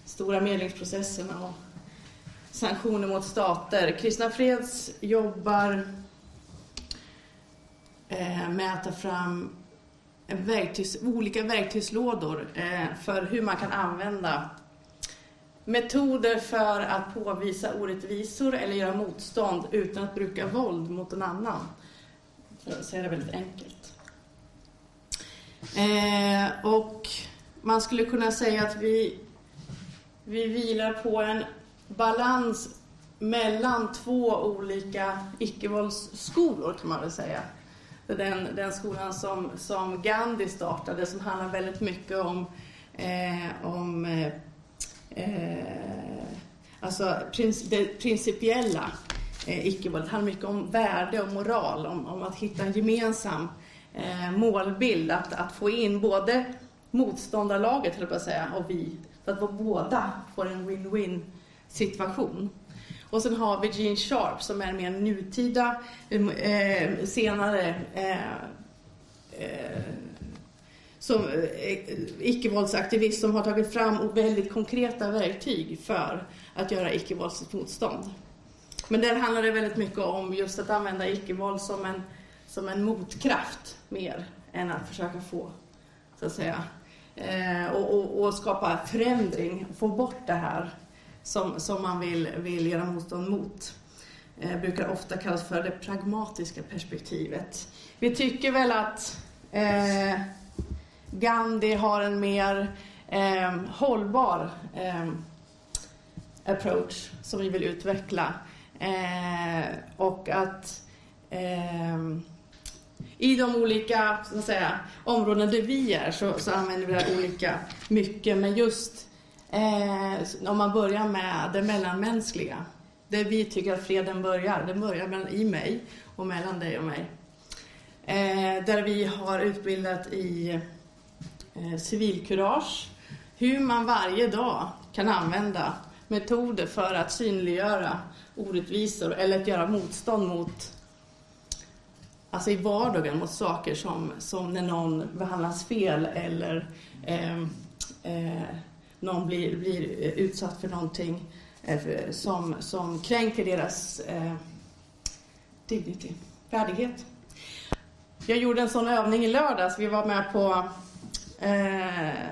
stora medlingsprocesserna och sanktioner mot stater. Kristna Freds jobbar eh, med att ta fram verktygs, olika verktygslådor eh, för hur man kan använda metoder för att påvisa orättvisor eller göra motstånd utan att bruka våld mot en annan. För att säga det väldigt enkelt. Eh, och man skulle kunna säga att vi, vi vilar på en balans mellan två olika icke-våldsskolor kan man väl säga. Den, den skolan som, som Gandhi startade som handlar väldigt mycket om, eh, om eh, eh, alltså prins, det principiella eh, icke-våldet. handlar mycket om värde och moral, om, om att hitta en gemensam eh, målbild. Att, att få in både motståndarlaget, höll jag säga, och vi. För att båda får en win-win situation. Och sen har vi Gene Sharp som är mer nutida, eh, senare eh, eh, som eh, icke-våldsaktivist som har tagit fram väldigt konkreta verktyg för att göra icke-våldsligt motstånd. Men där handlar det väldigt mycket om just att använda icke-våld som en, som en motkraft mer än att försöka få, så att säga, eh, och, och, och, skapa förändring, få bort det här som, som man vill, vill göra motstånd mot. Eh, brukar ofta kallas för det pragmatiska perspektivet. Vi tycker väl att eh, Gandhi har en mer eh, hållbar eh, approach som vi vill utveckla. Eh, och att eh, i de olika så att säga, områden där vi är så, så använder vi det olika mycket. Men just eh, om man börjar med det mellanmänskliga, där vi tycker att freden börjar, den börjar mellan, i mig och mellan dig och mig. Eh, där vi har utbildat i eh, civilkurage, hur man varje dag kan använda metoder för att synliggöra orättvisor eller att göra motstånd mot Alltså i vardagen mot saker som, som när någon behandlas fel eller eh, eh, någon blir, blir utsatt för någonting eh, som, som kränker deras eh, dignity, värdighet. Jag gjorde en sån övning i lördags. Vi var med på eh,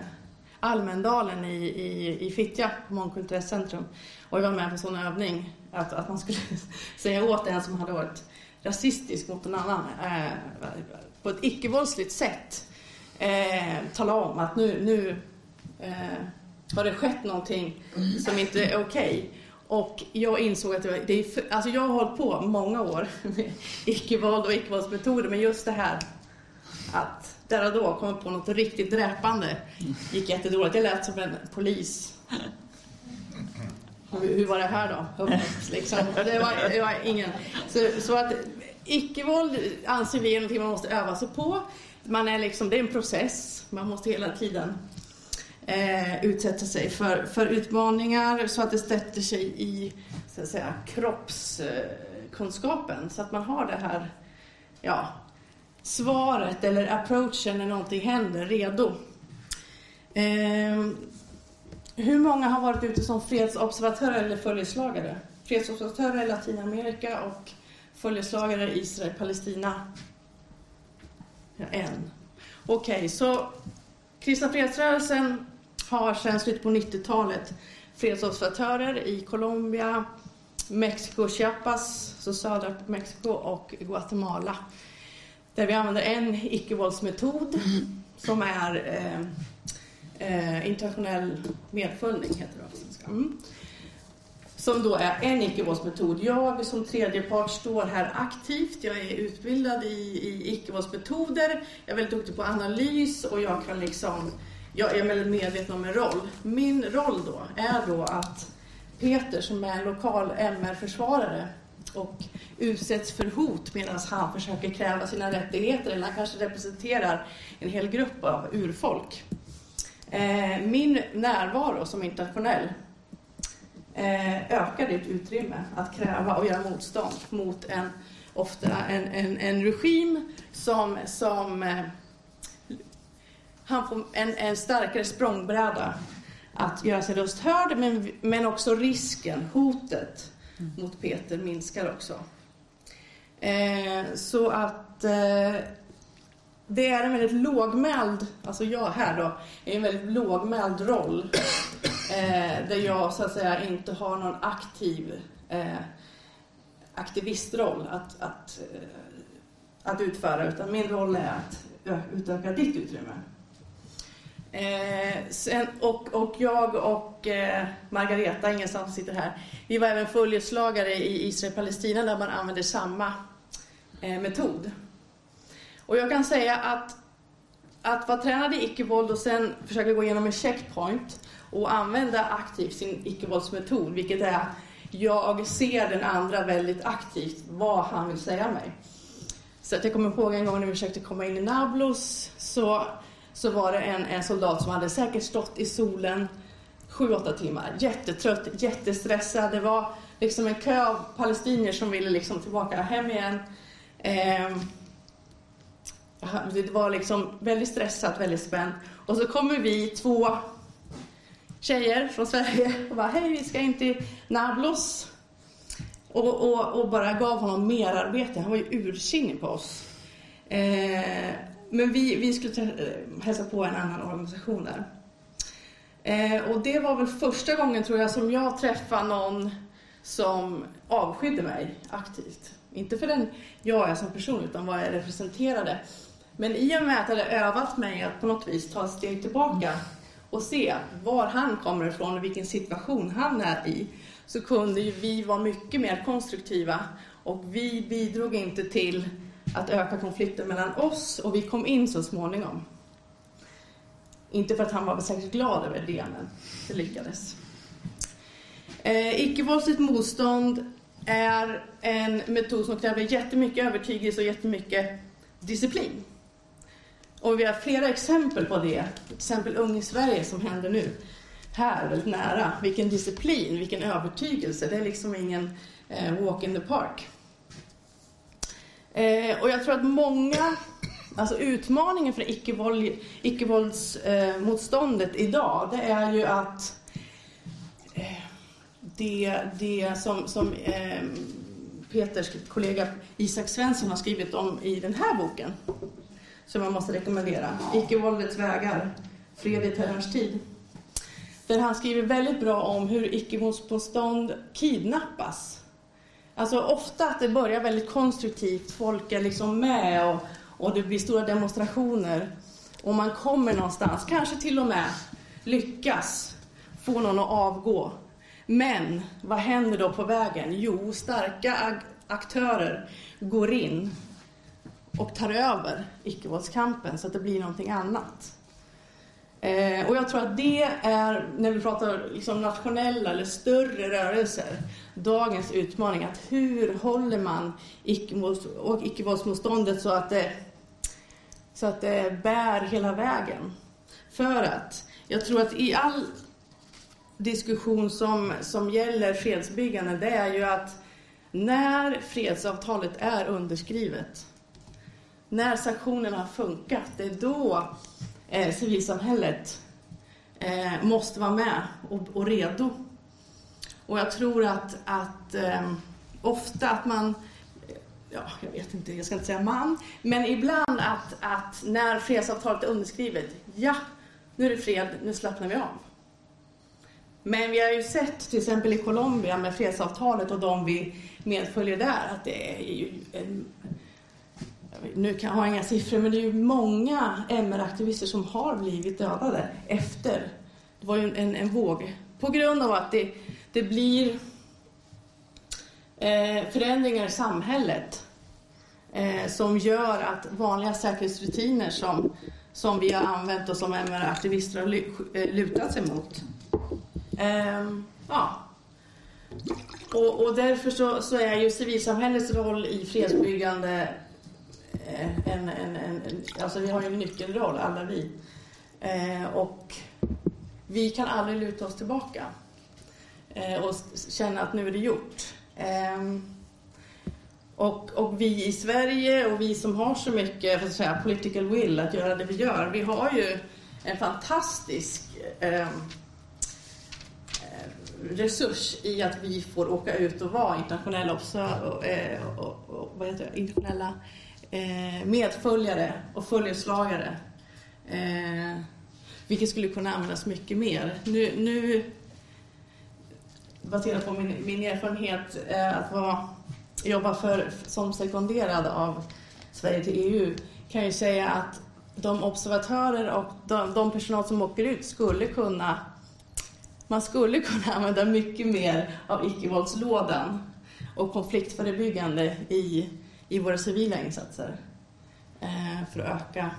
Almendalen i, i, i Fittja, Mångkulturellt centrum. Och jag var med på en sån övning, att, att man skulle säga åt en som hade varit rasistisk mot en annan eh, på ett icke-våldsligt sätt eh, tala om att nu, nu eh, har det skett någonting som inte är okej. Okay. Och jag insåg att det, var, det är för, alltså jag har hållit på många år med icke-våld och icke-våldsmetoder, men just det här att där och då kommit på något riktigt dräpande gick jättedåligt. Jag lät som en polis. Hur, hur var det här då? liksom. det, var, det var ingen. Så, så att icke-våld anser vi är någonting man måste öva sig på. Man är liksom, det är en process. Man måste hela tiden eh, utsätta sig för, för utmaningar så att det sätter sig i så att säga, kroppskunskapen. Så att man har det här ja, svaret eller approachen när någonting händer redo. Eh, hur många har varit ute som fredsobservatörer eller följeslagare? Fredsobservatörer i Latinamerika och följeslagare i Israel, Palestina? Ja, en. Okej, okay, så Kristna fredsrörelsen har sedan slutet på 90-talet fredsobservatörer i Colombia, Mexiko, Chiapas, så södra Mexiko och Guatemala. Där vi använder en icke-våldsmetod som är eh, eh, internationell medföljning, heter det på svenska. Mm. Som då är en icke-våldsmetod. Jag som tredjepart står här aktivt. Jag är utbildad i, i icke-våldsmetoder. Jag är väldigt duktig på analys och jag kan liksom jag är väldigt medveten om min roll. Min roll då är då att Peter som är lokal MR-försvarare och utsätts för hot medan han försöker kräva sina rättigheter eller han kanske representerar en hel grupp av urfolk. Eh, min närvaro som internationell eh, ökar ditt utrymme att kräva och göra motstånd mot en, ofta en, en, en regim som, som eh, han får en, en starkare språngbräda att göra sin röst hörd, men, men också risken, hotet mm. mot Peter minskar också. Eh, så att eh, det är en väldigt lågmäld, alltså jag här då, är en väldigt lågmäld roll. Eh, där jag så att säga inte har någon aktiv eh, aktivistroll att, att, eh, att utföra, utan min roll är att utöka ditt utrymme. Eh, sen, och, och jag och eh, Margareta, ingen som sitter här, vi var även följeslagare i Israel-Palestina där man använder samma eh, metod. Och jag kan säga att att vara tränad i icke-våld och sen försöka gå igenom en checkpoint och använda aktivt sin icke-våldsmetod, vilket är att jag ser den andra väldigt aktivt, vad han vill säga mig. Så att jag kommer ihåg en gång när vi försökte komma in i Nablus så, så var det en, en soldat som hade säkert stått i solen 7-8 timmar, jättetrött, jättestressad. Det var liksom en kö av palestinier som ville liksom tillbaka hem igen. Eh, det var liksom väldigt stressat, väldigt spänt. Och så kommer vi två tjejer från Sverige och bara hej, vi ska in till Nablus. Och, och, och bara gav honom merarbete. Han var ju ursinnig på oss. Eh, men vi, vi skulle eh, hälsa på en annan organisation där. Eh, och det var väl första gången tror jag som jag träffade någon som avskydde mig aktivt. Inte för den jag är som person utan vad jag representerade. Men i och med att jag hade övat mig att på något vis ta ett steg tillbaka och se var han kommer ifrån och vilken situation han är i, så kunde ju vi vara mycket mer konstruktiva och vi bidrog inte till att öka konflikten mellan oss och vi kom in så småningom. Inte för att han var särskilt glad över det, men det lyckades. Eh, Icke-våldsligt motstånd är en metod som kräver jättemycket övertygelse och jättemycket disciplin. Och vi har flera exempel på det. Till exempel Ung i Sverige som händer nu. Här, väldigt nära. Vilken disciplin, vilken övertygelse. Det är liksom ingen eh, walk in the park. Eh, och jag tror att många, alltså utmaningen för icke-våldsmotståndet eh, idag, det är ju att eh, det, det som, som eh, Peters kollega Isak Svensson har skrivit om i den här boken, som jag måste rekommendera. Icke-våldets vägar, fred i terrorns tid. Där han skriver väldigt bra om hur icke-våldsmotstånd kidnappas. Alltså ofta att det börjar väldigt konstruktivt, folk är liksom med och, och det blir stora demonstrationer. Och man kommer någonstans, kanske till och med lyckas få någon att avgå. Men vad händer då på vägen? Jo, starka aktörer går in och tar över icke-våldskampen så att det blir någonting annat. Eh, och jag tror att det är, när vi pratar liksom nationella eller större rörelser, dagens utmaning. Att hur håller man icke-våldsmotståndet så att det, så att det bär hela vägen? För att jag tror att i all diskussion som, som gäller fredsbyggande, det är ju att när fredsavtalet är underskrivet när sanktionerna har funkat, det är då eh, civilsamhället eh, måste vara med och, och, redo. Och jag tror att, att eh, ofta att man, ja, jag vet inte, jag ska inte säga man, men ibland att, att när fredsavtalet är underskrivet, ja, nu är det fred, nu slappnar vi av. Men vi har ju sett till exempel i Colombia med fredsavtalet och de vi medföljer där att det är ju en nu kan jag ha inga siffror, men det är ju många MR-aktivister som har blivit dödade efter. Det var ju en, en våg. På grund av att det, det blir eh, förändringar i samhället eh, som gör att vanliga säkerhetsrutiner som, som vi har använt och som MR-aktivister har eh, lutat sig mot. Eh, ja. Och, och därför så, så, är ju civilsamhällets roll i fredsbyggande en, en, en, alltså vi har ju en nyckelroll, alla vi. Eh, och vi kan aldrig luta oss tillbaka eh, och känna att nu är det gjort. Eh, och, och, vi i Sverige och vi som har så mycket för att säga, political will att göra det vi gör, vi har ju en fantastisk ehm, eh, resurs i att vi får åka ut och vara internationella, observ- och, eh, och, och, vad heter det? internationella Eh, medföljare och följeslagare. Eh, vilket skulle kunna användas mycket mer. Nu, nu baserat på min, min erfarenhet eh, att vara, jobba för, som sekonderad av Sverige till EU kan jag säga att de observatörer och de, de personal som åker ut skulle kunna man skulle kunna använda mycket mer av icke-våldslådan och konfliktförebyggande i, i våra civila insatser eh, för att öka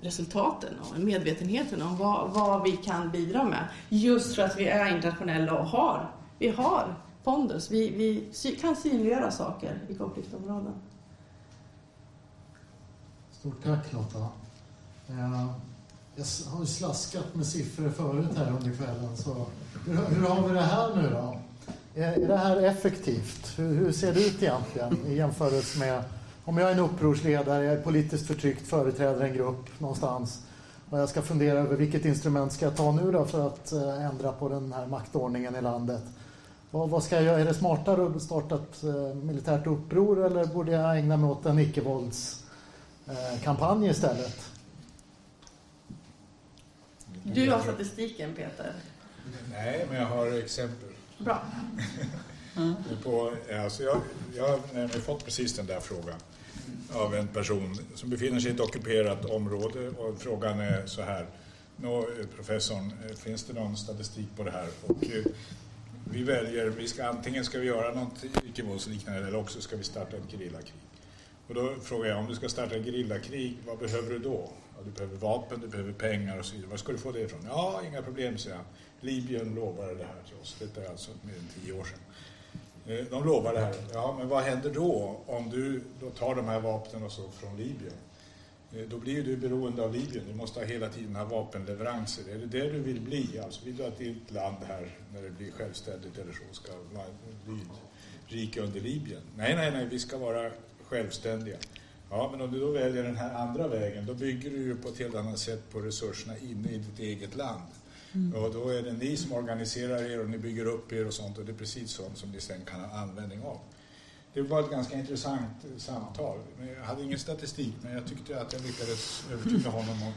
resultaten och medvetenheten om vad, vad, vi kan bidra med. Just för att vi är internationella och har, vi har pondus. Vi, vi kan synliggöra saker i konfliktområden. Stort tack Lotta. Eh, jag har ju slaskat med siffror förut här under kvällen. Så hur, hur har vi det här nu då? Är, det här effektivt? Hur, hur, ser det ut egentligen i jämförelse med om jag är en upprorsledare, jag är politiskt förtryckt, företräder en grupp någonstans och jag ska fundera över vilket instrument ska jag ta nu då för att eh, ändra på den här maktordningen i landet. Vad, vad ska jag göra? Är det smartare att starta ett eh, militärt uppror eller borde jag ägna mig åt en icke-våldskampanj eh, istället? Du har statistiken Peter. Nej, men jag har exempel. Bra. Mm. På, alltså jag, jag har fått precis den där frågan av en person som befinner sig i ett ockuperat område och frågan är så här. Nå, professorn, finns det någon statistik på det här? Och eh, vi väljer, vi ska, antingen ska vi göra något icke-våldsliknande eller också ska vi starta ett gerillakrig. Och då frågar jag, om du ska starta ett gerillakrig, vad behöver du då? Ja, du behöver vapen, du behöver pengar och så vidare. Var ska du få det ifrån? Ja, inga problem, säger han. Libyen lovade det här till oss. Detta är alltså mer än tio år sedan. Eh, de lovar det här. Ja, men vad händer då om du då tar de här vapnen och så från Libyen? Eh, då blir du beroende av Libyen. Du måste ha hela tiden ha vapenleveranser. Är det det du vill bli? Alltså, vill du att ditt land här, när det blir självständigt eller så, ska vara rika under Libyen? Nej, nej, nej, vi ska vara självständiga. Ja, men om du då väljer den här andra vägen, då bygger du ju på ett helt annat sätt på resurserna inne i ditt eget land. Mm. Och då är det ni som organiserar er och ni bygger upp er och sånt och det är precis sånt som ni sen kan ha användning av. Det var ett ganska intressant samtal. Jag hade ingen statistik men jag tyckte att jag lyckades övertyga honom om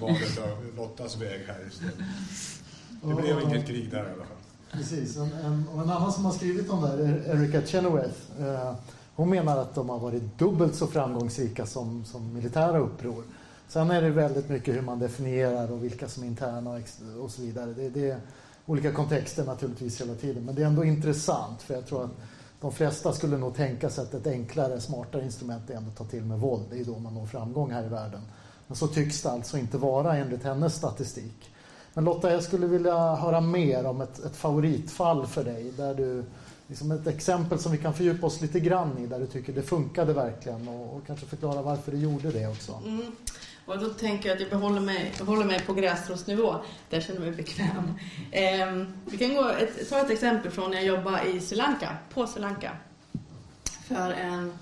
valet av Lottas väg här istället. Det blev inget krig där i alla fall. Precis, en, en, och en annan som har skrivit om det här är Erika Chenoweth. Eh, hon menar att de har varit dubbelt så framgångsrika som, som militära uppror. Sen är det väldigt mycket hur man definierar och vilka som är interna och så vidare. Det, det är olika kontexter naturligtvis hela tiden. Men det är ändå intressant för jag tror att de flesta skulle nog tänka sig att ett enklare, smartare instrument är ändå att ta till med våld. Det är då man når framgång här i världen. Men så tycks det alltså inte vara enligt hennes statistik. Men Lotta, jag skulle vilja höra mer om ett, ett favoritfall för dig. Där du, liksom ett exempel som vi kan fördjupa oss lite grann i, där du tycker det funkade verkligen och, och kanske förklara varför det gjorde det också. Mm. Och då tänker jag att jag behåller mig, behåller mig på gräsrotsnivå. Där känner jag mig bekväm. Eh, vi kan gå ett, ta ett exempel från när jag jobbade i Sri Lanka, på Sri Lanka. För en,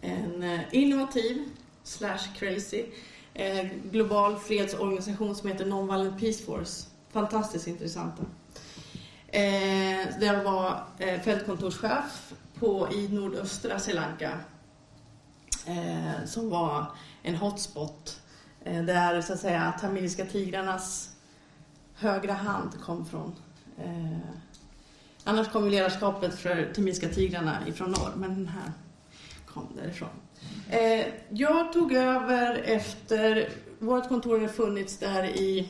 en eh, innovativ, slash crazy, eh, global fredsorganisation som heter Nonviolent Peace Force. Fantastiskt intressanta. Eh, jag var eh, fältkontorschef på, i nordöstra Sri Lanka. Eh, som var en hotspot Eh, där så att säga tamiliska tigrarnas högra hand kom från. Eh, annars kom ju ledarskapet för tamiliska tigrarna ifrån norr, men den här kom därifrån. Eh, jag tog över efter, vårt kontor hade funnits där i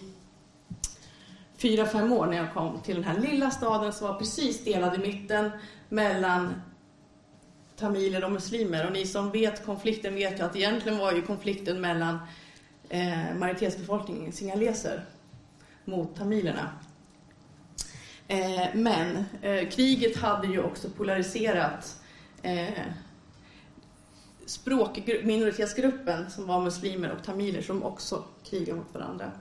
fyra, fem år när jag kom till den här lilla staden som var precis delad i mitten mellan tamiler och muslimer. Och ni som vet konflikten vet ju att egentligen var ju konflikten mellan eh, majoritetsbefolkningen singaleser mot tamilerna. Eh, men eh, kriget hade ju också polariserat eh, språkminoritetsgruppen som var muslimer och tamiler som också krigade mot varandra.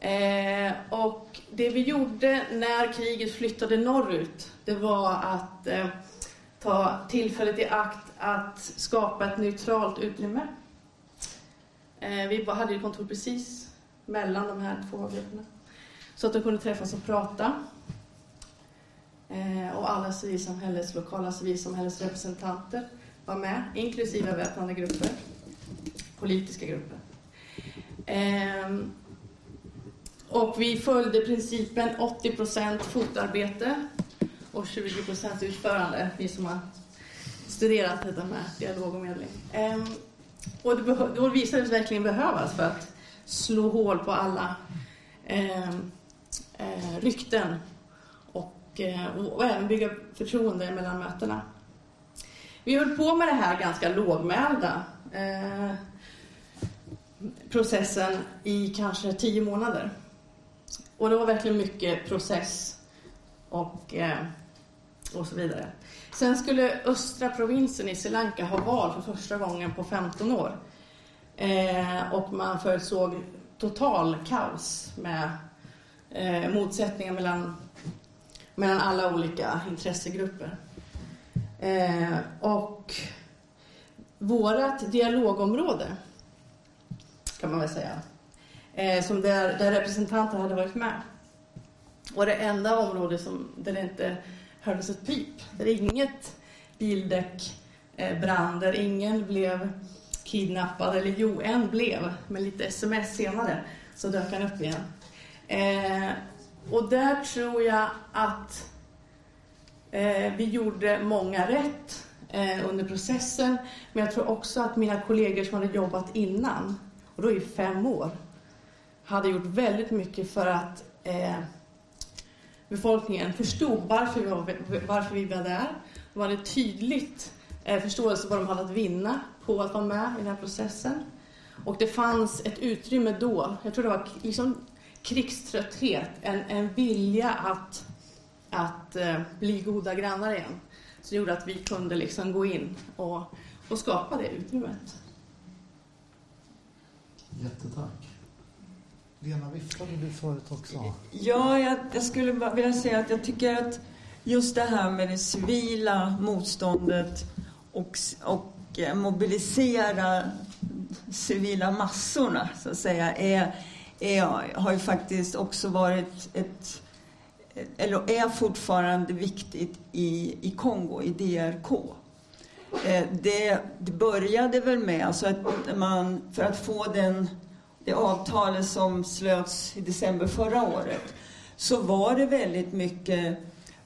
Eh, och det vi gjorde när kriget flyttade norrut, det var att eh, ta tillfället i akt att skapa ett neutralt utrymme Eh, vi hade ju kontor precis mellan de här två grupperna. Så att de kunde träffas och prata. Eh, och alla civilsamhällets, lokala civilsamhällesrepresentanter var med, inklusive väpnade grupper, politiska grupper. Ehm, och vi följde principen 80 fotarbete och 20 utförande, vi som har studerat detta med dialog och medling. Ehm, och det, det visade sig verkligen behövas för att slå hål på alla eh, eh, rykten och, eh, och även bygga förtroende mellan mötena. Vi höll på med det här ganska lågmälda eh, processen i kanske tio månader. Och det var verkligen mycket process och, eh, och så vidare. Sen skulle östra provinsen i Sri Lanka ha val för första gången på 15 år. Eh, och man förutsåg total kaos med eh, motsättningar mellan, mellan alla olika intressegrupper. Eh, och vårat dialogområde, kan man väl säga, eh, som där, där representanter hade varit med. var det enda område som, där det inte hördes ett pip, där inget bildäck eh, brann, där ingen blev kidnappad, eller jo, en blev, men lite sms senare så dök han upp igen. Eh, och där tror jag att eh, vi gjorde många rätt eh, under processen, men jag tror också att mina kollegor som hade jobbat innan, och då i fem år, hade gjort väldigt mycket för att eh, befolkningen förstod varför vi, var, varför vi var där. De hade tydligt eh, förståelse vad de hade att vinna på att vara med i den här processen. Och det fanns ett utrymme då, jag tror det var liksom krigströtthet, en, en vilja att, att eh, bli goda grannar igen. Det gjorde att vi kunde liksom gå in och, och skapa det utrymmet. Jättetack. Lena, viftade du förut också? Ja, jag, jag skulle bara vilja säga att jag tycker att just det här med det civila motståndet och, och eh, mobilisera civila massorna, så att säga, är, är, har ju faktiskt också varit ett eller är fortfarande viktigt i, i Kongo, i DRK. Eh, det, det började väl med alltså att man, för att få den det avtalet som slöts i december förra året, så var det väldigt mycket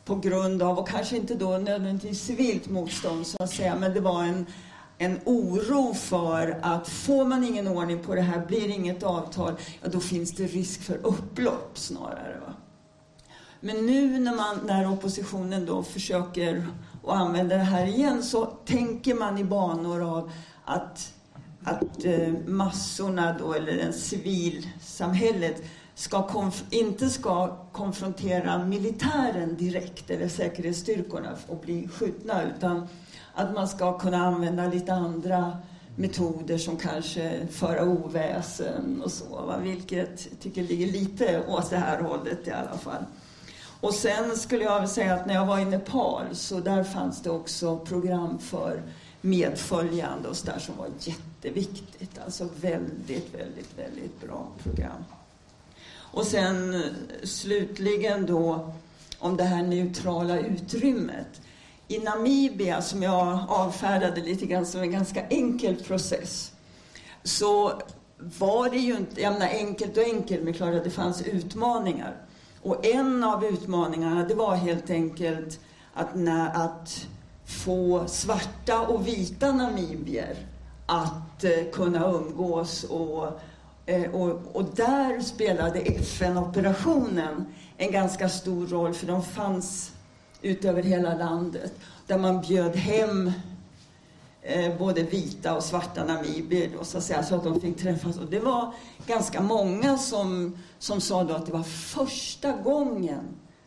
på grund av, och kanske inte då nödvändigtvis civilt motstånd så att säga, men det var en, en oro för att får man ingen ordning på det här, blir det inget avtal, ja då finns det risk för upplopp snarare. Va? Men nu när, man, när oppositionen då försöker att använda det här igen så tänker man i banor av att att eh, massorna då, eller en civilsamhället, ska inte ska konfrontera militären direkt, eller säkerhetsstyrkorna, och bli skjutna, utan att man ska kunna använda lite andra metoder som kanske föra oväsen och så, va? vilket jag tycker ligger lite åt det här hållet i alla fall. Och sen skulle jag vilja säga att när jag var i Nepal så där fanns det också program för medföljande och sådär som var jätteviktigt. Alltså väldigt, väldigt, väldigt bra program. Och sen eh, slutligen då om det här neutrala utrymmet. I Namibia, som jag avfärdade lite grann som en ganska enkel process, så var det ju inte, jag menar enkelt och enkelt, men klart att det fanns utmaningar. Och en av utmaningarna, det var helt enkelt att, när, att få svarta och vita namibier att eh, kunna umgås och, eh, och, och där spelade FN-operationen en ganska stor roll för de fanns utöver hela landet där man bjöd hem eh, både vita och svarta namibier då, så, att säga, så att de fick träffas. Och det var ganska många som, som sa då att det var första gången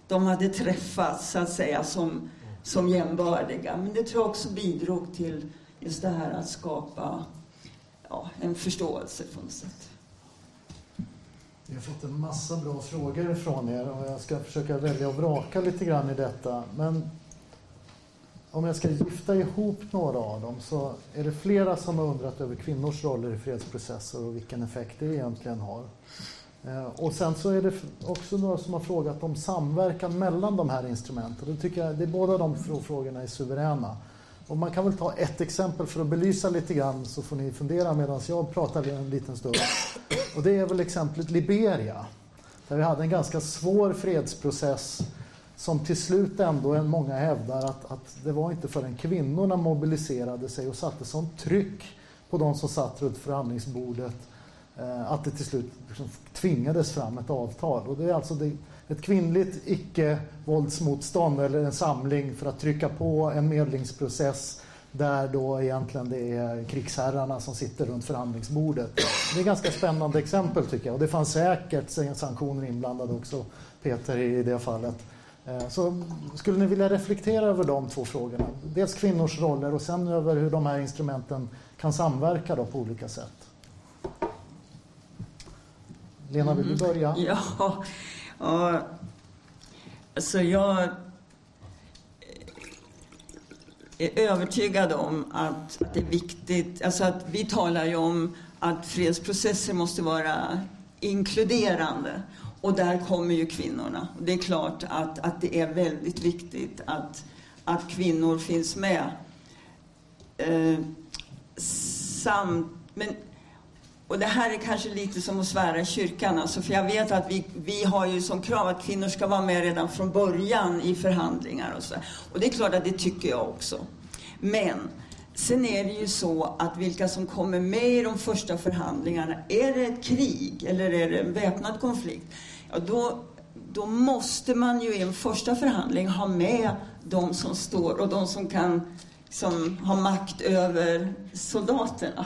de hade träffats så att säga som som jämbördiga. Men det tror jag också bidrog till just det här att skapa ja, en förståelse på något sätt. Vi har fått en massa bra frågor från er och jag ska försöka välja och vraka lite grann i detta. Men om jag ska gifta ihop några av dem så är det flera som har undrat över kvinnors roller i fredsprocesser och vilken effekt det egentligen har. Eh, och sen så är det också några som har frågat om samverkan mellan de här instrumenten. Det tycker jag, det är båda de frågorna är suveräna. Och man kan väl ta ett exempel för att belysa lite grann så får ni fundera medan jag pratar en liten stund. Och det är väl exemplet Liberia. Där vi hade en ganska svår fredsprocess som till slut ändå många hävdar att, att det var inte förrän kvinnorna mobiliserade sig och satte sånt tryck på de som satt runt förhandlingsbordet Eh, att det till slut liksom tvingades fram ett avtal. Och det är alltså det, ett kvinnligt icke-våldsmotstånd eller en samling för att trycka på en medlingsprocess där då egentligen det är krigsherrarna som sitter runt förhandlingsbordet. Det är ett ganska spännande exempel tycker jag och det fanns säkert sanktioner inblandade också Peter i det fallet. Eh, så skulle ni vilja reflektera över de två frågorna? Dels kvinnors roller och sen över hur de här instrumenten kan samverka då på olika sätt. Lena, vill du mm. börja? Ja, och, alltså jag är övertygad om att, att det är viktigt, alltså att vi talar ju om att fredsprocesser måste vara inkluderande. Och där kommer ju kvinnorna. Det är klart att, att det är väldigt viktigt att, att kvinnor finns med. Eh, samt, men, och det här är kanske lite som att svära i kyrkan, alltså, för jag vet att vi, vi har ju som krav att kvinnor ska vara med redan från början i förhandlingar och så. Och det är klart att det tycker jag också. Men sen är det ju så att vilka som kommer med i de första förhandlingarna, är det ett krig eller är det en väpnad konflikt? Ja, då, då måste man ju i en första förhandling ha med de som står och de som kan som har makt över soldaterna.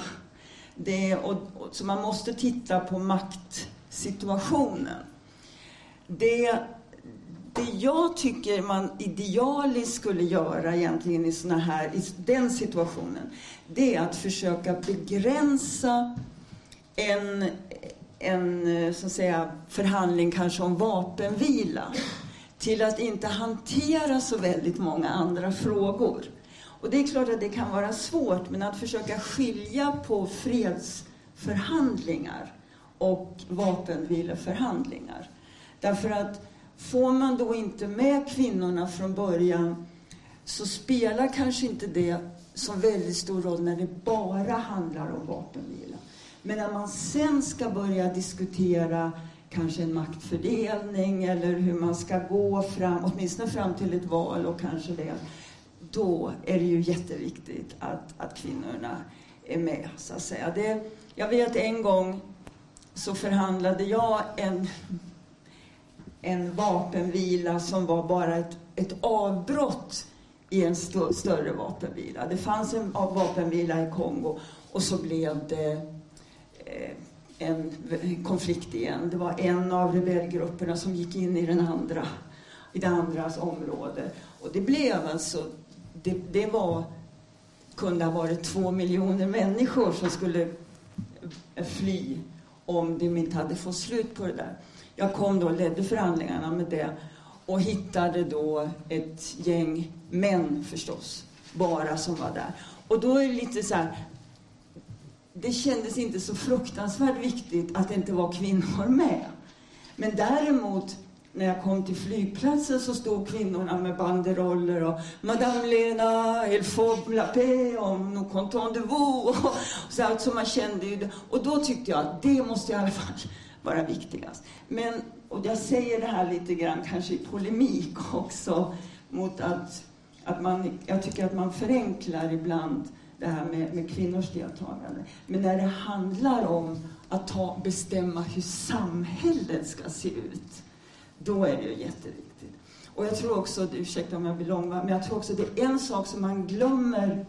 Det, och, och, så man måste titta på maktsituationen. Det, det jag tycker man idealiskt skulle göra egentligen i, såna här, i den situationen, det är att försöka begränsa en, en så att säga, förhandling kanske om vapenvila till att inte hantera så väldigt många andra frågor. Och det är klart att det kan vara svårt, men att försöka skilja på fredsförhandlingar och vapenvileförhandlingar. Därför att får man då inte med kvinnorna från början så spelar kanske inte det så väldigt stor roll när det bara handlar om vapenvila. Men när man sen ska börja diskutera kanske en maktfördelning eller hur man ska gå fram, åtminstone fram till ett val och kanske det, då är det ju jätteviktigt att, att kvinnorna är med, så att säga. Det, jag vet en gång så förhandlade jag en, en vapenvila som var bara ett, ett avbrott i en st större vapenvila. Det fanns en vapenvila i Kongo och så blev det eh, en konflikt igen. Det var en av rebellgrupperna som gick in i den andra, i det andras område. Och det blev alltså det, det var, kunde ha varit två miljoner människor som skulle eh, fly om de inte hade fått slut på det där. Jag kom då och ledde förhandlingarna med det och hittade då ett gäng män förstås, bara som var där. Och då är det lite så här, det kändes inte så fruktansvärt viktigt att det inte var kvinnor med. Men däremot när jag kom till flygplatsen så stod kvinnorna med banderoller och Madame Lena, il faut la paix, om nous content de vous. Och så, alltså man kände ju det. Och då tyckte jag att det måste i alla fall vara viktigast. Men, och jag säger det här lite grann kanske i polemik också mot att, att man, jag tycker att man förenklar ibland det här med, med kvinnors deltagande. Men när det handlar om att ta, bestämma hur samhället ska se ut då är det ju jätteviktigt. Och jag tror också, ursäkta om jag blir långvarig, men jag tror också det är en sak som man glömmer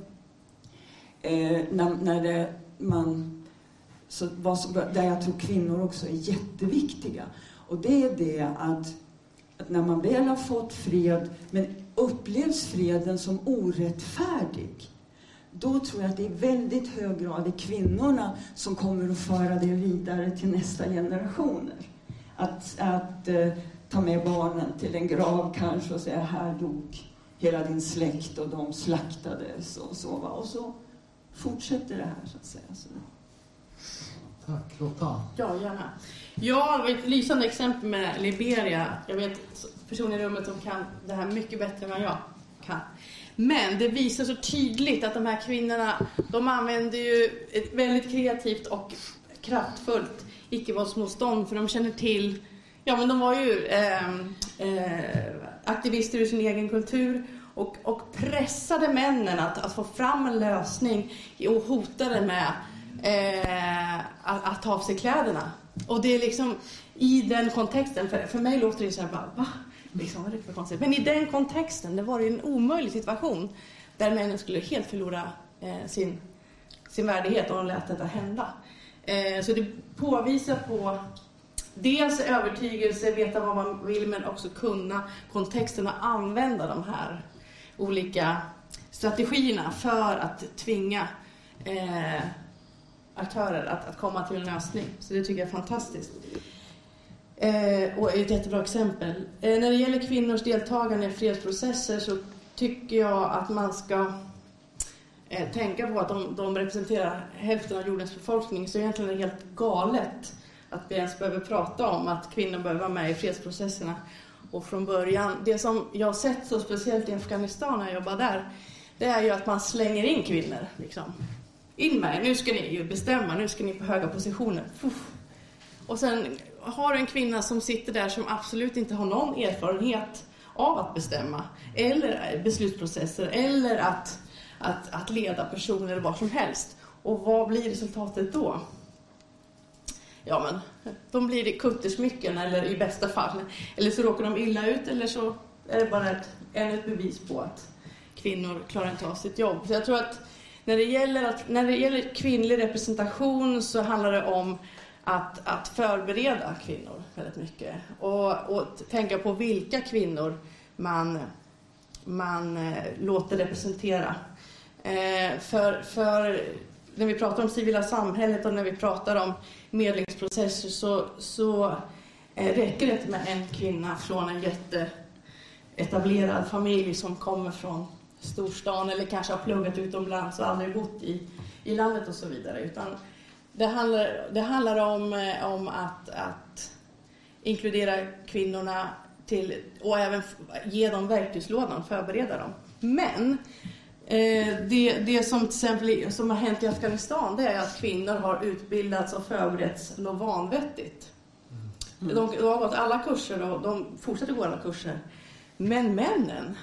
eh, när, när det, man... Så, vad, där jag tror kvinnor också är jätteviktiga. Och det är det att, att när man väl har fått fred, men upplevs freden som orättfärdig, då tror jag att det i väldigt hög grad är kvinnorna som kommer att föra det vidare till nästa generationer. Att, att eh, ta med barnen till en grav kanske och säga här dog hela din släkt och de slaktades och så. Va? Och så fortsätter det här så att säga. Så. Tack. Lotta? Ja, gärna. Jag har ett lysande exempel med Liberia. Jag vet personer i rummet som kan det här mycket bättre än vad jag kan. Men det visar så tydligt att de här kvinnorna, de använder ju ett väldigt kreativt och kraftfullt icke-våldsmotstånd för de känner till, ja men de var ju eh, eh, aktivister ur sin egen kultur och, och pressade männen att, att få fram en lösning och hotade med eh, att, att ta av sig kläderna. Och det är liksom i den kontexten, för, för mig låter det så här bara, va? Liksom, det för konstigt? Men i den kontexten, det var ju en omöjlig situation där männen skulle helt förlora eh, sin, sin värdighet om de lät detta hända. Eh, så det påvisar på dels övertygelse, veta vad man vill, men också kunna kontexten och använda de här olika strategierna för att tvinga eh, aktörer att, att komma till en lösning. Så det tycker jag är fantastiskt. Eh, och ett jättebra exempel. Eh, när det gäller kvinnors deltagande i fredsprocesser så tycker jag att man ska eh, tänka på att de, de, representerar hälften av jordens befolkning. Så egentligen är det helt galet att vi ens behöver prata om att kvinnor behöver vara med i fredsprocesserna. Och från början, det som jag har sett så speciellt i Afghanistan när jag jobbar där, det är ju att man slänger in kvinnor. Liksom. In med er, nu ska ni ju bestämma, nu ska ni på höga positioner. Puff. Och sen har du en kvinna som sitter där som absolut inte har någon erfarenhet av att bestämma, eller beslutsprocesser, eller att, att, att leda personer eller vad som helst. Och vad blir resultatet då? Ja, men de blir kuttersmycken, eller i bästa fall. Eller så råkar de illa ut, eller så är det bara ett, ännu ett bevis på att kvinnor klarar inte av sitt jobb. Så jag tror att när det gäller, att, när det gäller kvinnlig representation så handlar det om att, att förbereda kvinnor väldigt mycket. Och, och tänka på vilka kvinnor man, man eh, låter representera. Eh, för, för när vi pratar om civila samhället och när vi pratar om medlingsprocesser så, så eh, räcker det inte med en kvinna från en jätteetablerad familj som kommer från storstan eller kanske har pluggat utomlands och aldrig bott i, i landet och så vidare. Utan det handlar, det handlar om, eh, om att, att inkludera kvinnorna till, och även ge dem verktygslådan, förbereda dem. Men det, det som till exempel som har hänt i Afghanistan det är att kvinnor har utbildats och förberetts något vanvettigt. Mm. De, de har gått alla kurser och de fortsätter gå alla kurser. Men männen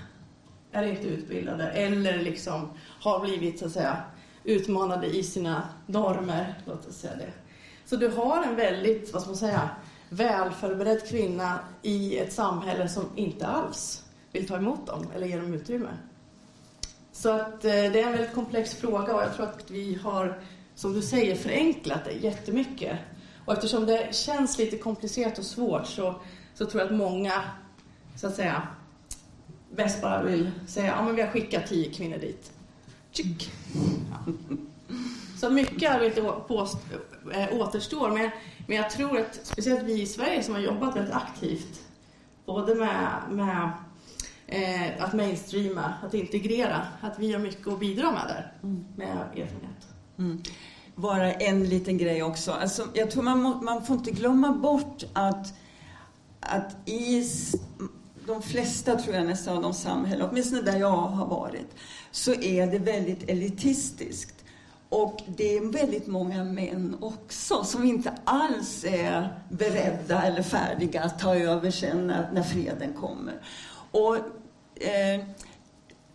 är inte utbildade eller liksom har blivit så att säga utmanade i sina normer. Låt oss säga det. Så du har en väldigt, vad ska man säga, välförberedd kvinna i ett samhälle som inte alls vill ta emot dem eller ge dem utrymme. Så att eh, det är en väldigt komplex fråga och jag tror att vi har, som du säger, förenklat det jättemycket. Och eftersom det känns lite komplicerat och svårt så, så tror jag att många, så att säga, bäst bara vill säga ja men vi har skickat tio kvinnor dit. Tjick. Ja. Så mycket arbete eh, återstår, men, men jag tror att speciellt vi i Sverige som har jobbat väldigt aktivt, både med, med eh, att mainstreama, att integrera, att vi har mycket att bidra med där, mm. med erfarenhet. Mm. Bara en liten grej också. Alltså, jag tror man, må, man får inte glömma bort att, att i de flesta, tror jag nästan, av de samhällen, åtminstone där jag har varit, så är det väldigt elitistiskt. Och det är väldigt många män också som inte alls är beredda eller färdiga att ta över sen när, när freden kommer. Och, eh,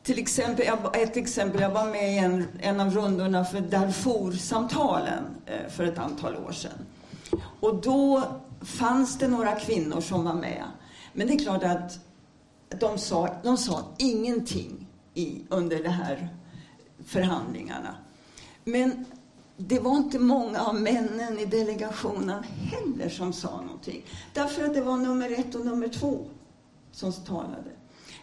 till exempel, ett exempel, jag var med i en, en av rundorna för Darfur-samtalen eh, för ett antal år sedan. Och då fanns det några kvinnor som var med. Men det är klart att de sa, de sa ingenting i, under de här förhandlingarna. Men det var inte många av männen i delegationen heller som sa någonting. Därför att det var nummer ett och nummer två som talade.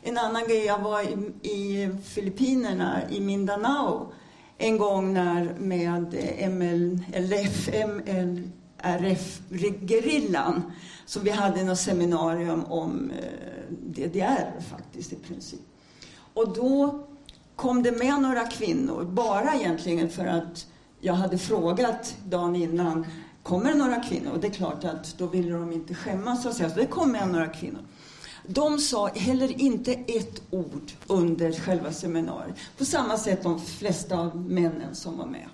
En annan grej, jag var i, i Filippinerna, i Mindanao, en gång när med MLRF-gerillan. Så vi hade något seminarium om eh, DDR faktiskt i princip. Och då kom det med några kvinnor, bara egentligen för att jag hade frågat dagen innan kommer det några kvinnor, och det är klart att då ville de inte skämmas, så att säga, så det kommer några kvinnor. De sa heller inte ett ord under själva seminariet. På samma sätt de flesta av männen som var med.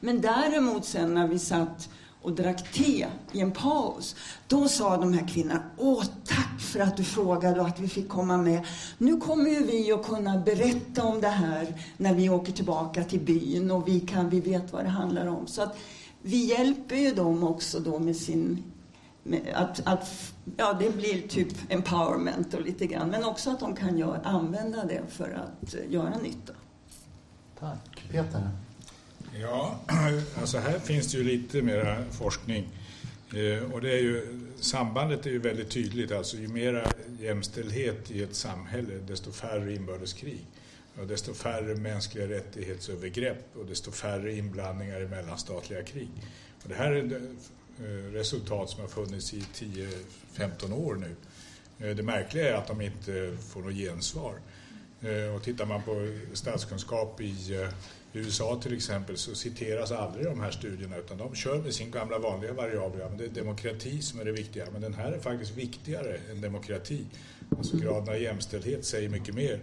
Men däremot sen när vi satt och drack te i en paus, då sa de här kvinnorna, åh tack för att du frågade och att vi fick komma med. Nu kommer ju vi att kunna berätta om det här när vi åker tillbaka till byn och vi, kan, vi vet vad det handlar om. Så att vi hjälper ju dem också då med sin att, att, ja, det blir typ empowerment och lite grann, men också att de kan gör, använda det för att eh, göra nytta. Tack. Peter? Ja, alltså här finns det ju lite mera forskning. Eh, och det är ju, sambandet är ju väldigt tydligt. Alltså, ju mera jämställdhet i ett samhälle, desto färre inbördeskrig. Och desto färre mänskliga rättighetsövergrepp och desto färre inblandningar i mellanstatliga krig. Och det här är resultat som har funnits i 10-15 år nu. Eh, det märkliga är att de inte får något gensvar. Och tittar man på statskunskap i USA till exempel så citeras aldrig de här studierna utan de kör med sin gamla vanliga variabel. Ja, men det är demokrati som är det viktiga. Men den här är faktiskt viktigare än demokrati. Alltså graden av jämställdhet säger mycket mer.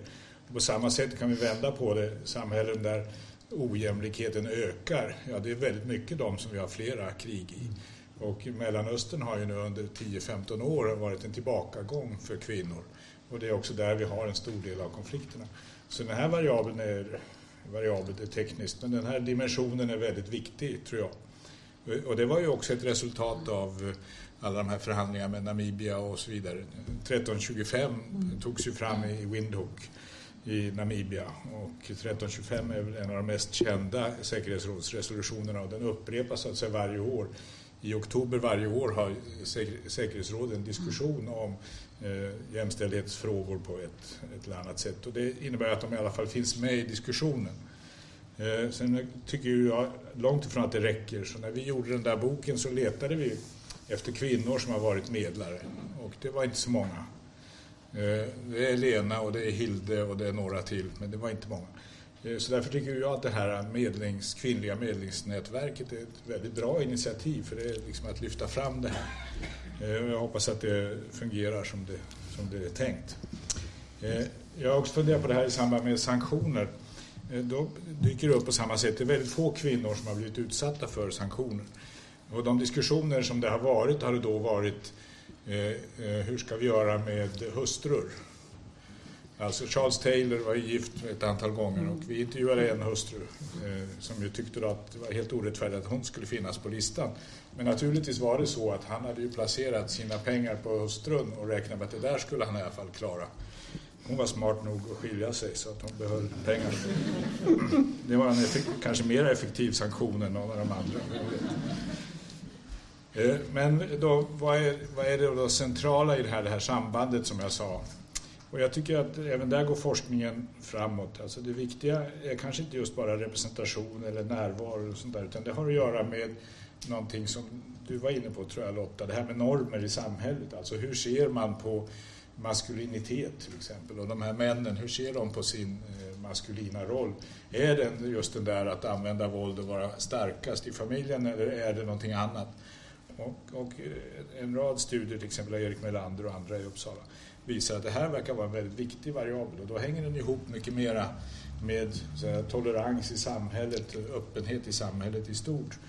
Och på samma sätt kan vi vända på det. Samhällen där ojämlikheten ökar, ja det är väldigt mycket de som vi har flera krig i. Och Mellanöstern har ju nu under 10-15 år varit en tillbakagång för kvinnor. Och det är också där vi har en stor del av konflikterna. Så den här variabeln är variabelt är tekniskt, men den här dimensionen är väldigt viktig tror jag. Och det var ju också ett resultat av alla de här förhandlingarna med Namibia och så vidare. 1325 togs ju fram i Windhoek i Namibia och 1325 är väl en av de mest kända säkerhetsrådsresolutionerna och den upprepas alltså varje år. I oktober varje år har säkerhetsrådet en diskussion om eh, jämställdhetsfrågor på ett, ett eller annat sätt. Och det innebär att de i alla fall finns med i diskussionen. Eh, sen tycker jag långt ifrån att det räcker, så när vi gjorde den där boken så letade vi efter kvinnor som har varit medlare och det var inte så många. Eh, det är Lena och det är Hilde och det är några till, men det var inte många. Eh, så därför tycker jag att det här medlings, kvinnliga medlingsnätverket är ett väldigt bra initiativ för det är liksom att lyfta fram det här. Eh, jag hoppas att det fungerar som det, som det är tänkt. Eh, jag har också funderat på det här i samband med sanktioner. Då dyker det upp på samma sätt. Det är väldigt få kvinnor som har blivit utsatta för sanktioner. Och de diskussioner som det har varit har det då varit hur ska vi göra med hustrur? Alltså Charles Taylor var gift ett antal gånger och vi intervjuade en hustru eh, som ju tyckte att det var helt orättfärdigt att hon skulle finnas på listan. Men naturligtvis var det så att han hade ju placerat sina pengar på hustrun och räknade med att det där skulle han i alla fall klara. Hon var smart nog att skilja sig så att hon behöll pengarna. Det var en kanske mer effektiv sanktion än någon av de andra. Eh, men då, vad, är, vad är det då centrala i det här, det här sambandet som jag sa? Och jag tycker att även där går forskningen framåt. Alltså det viktiga är kanske inte just bara representation eller närvaro och sånt där, utan det har att göra med någonting som du var inne på tror jag Lotta, det här med normer i samhället. Alltså hur ser man på maskulinitet till exempel och de här männen, hur ser de på sin eh, maskulina roll? Är det just den där att använda våld och vara starkast i familjen eller är det någonting annat? Och, och eh, en rad studier, till exempel av Erik Melander och andra i Uppsala, visar att det här verkar vara en väldigt viktig variabel och då hänger den ihop mycket mera med här, tolerans i samhället, öppenhet i samhället i stort.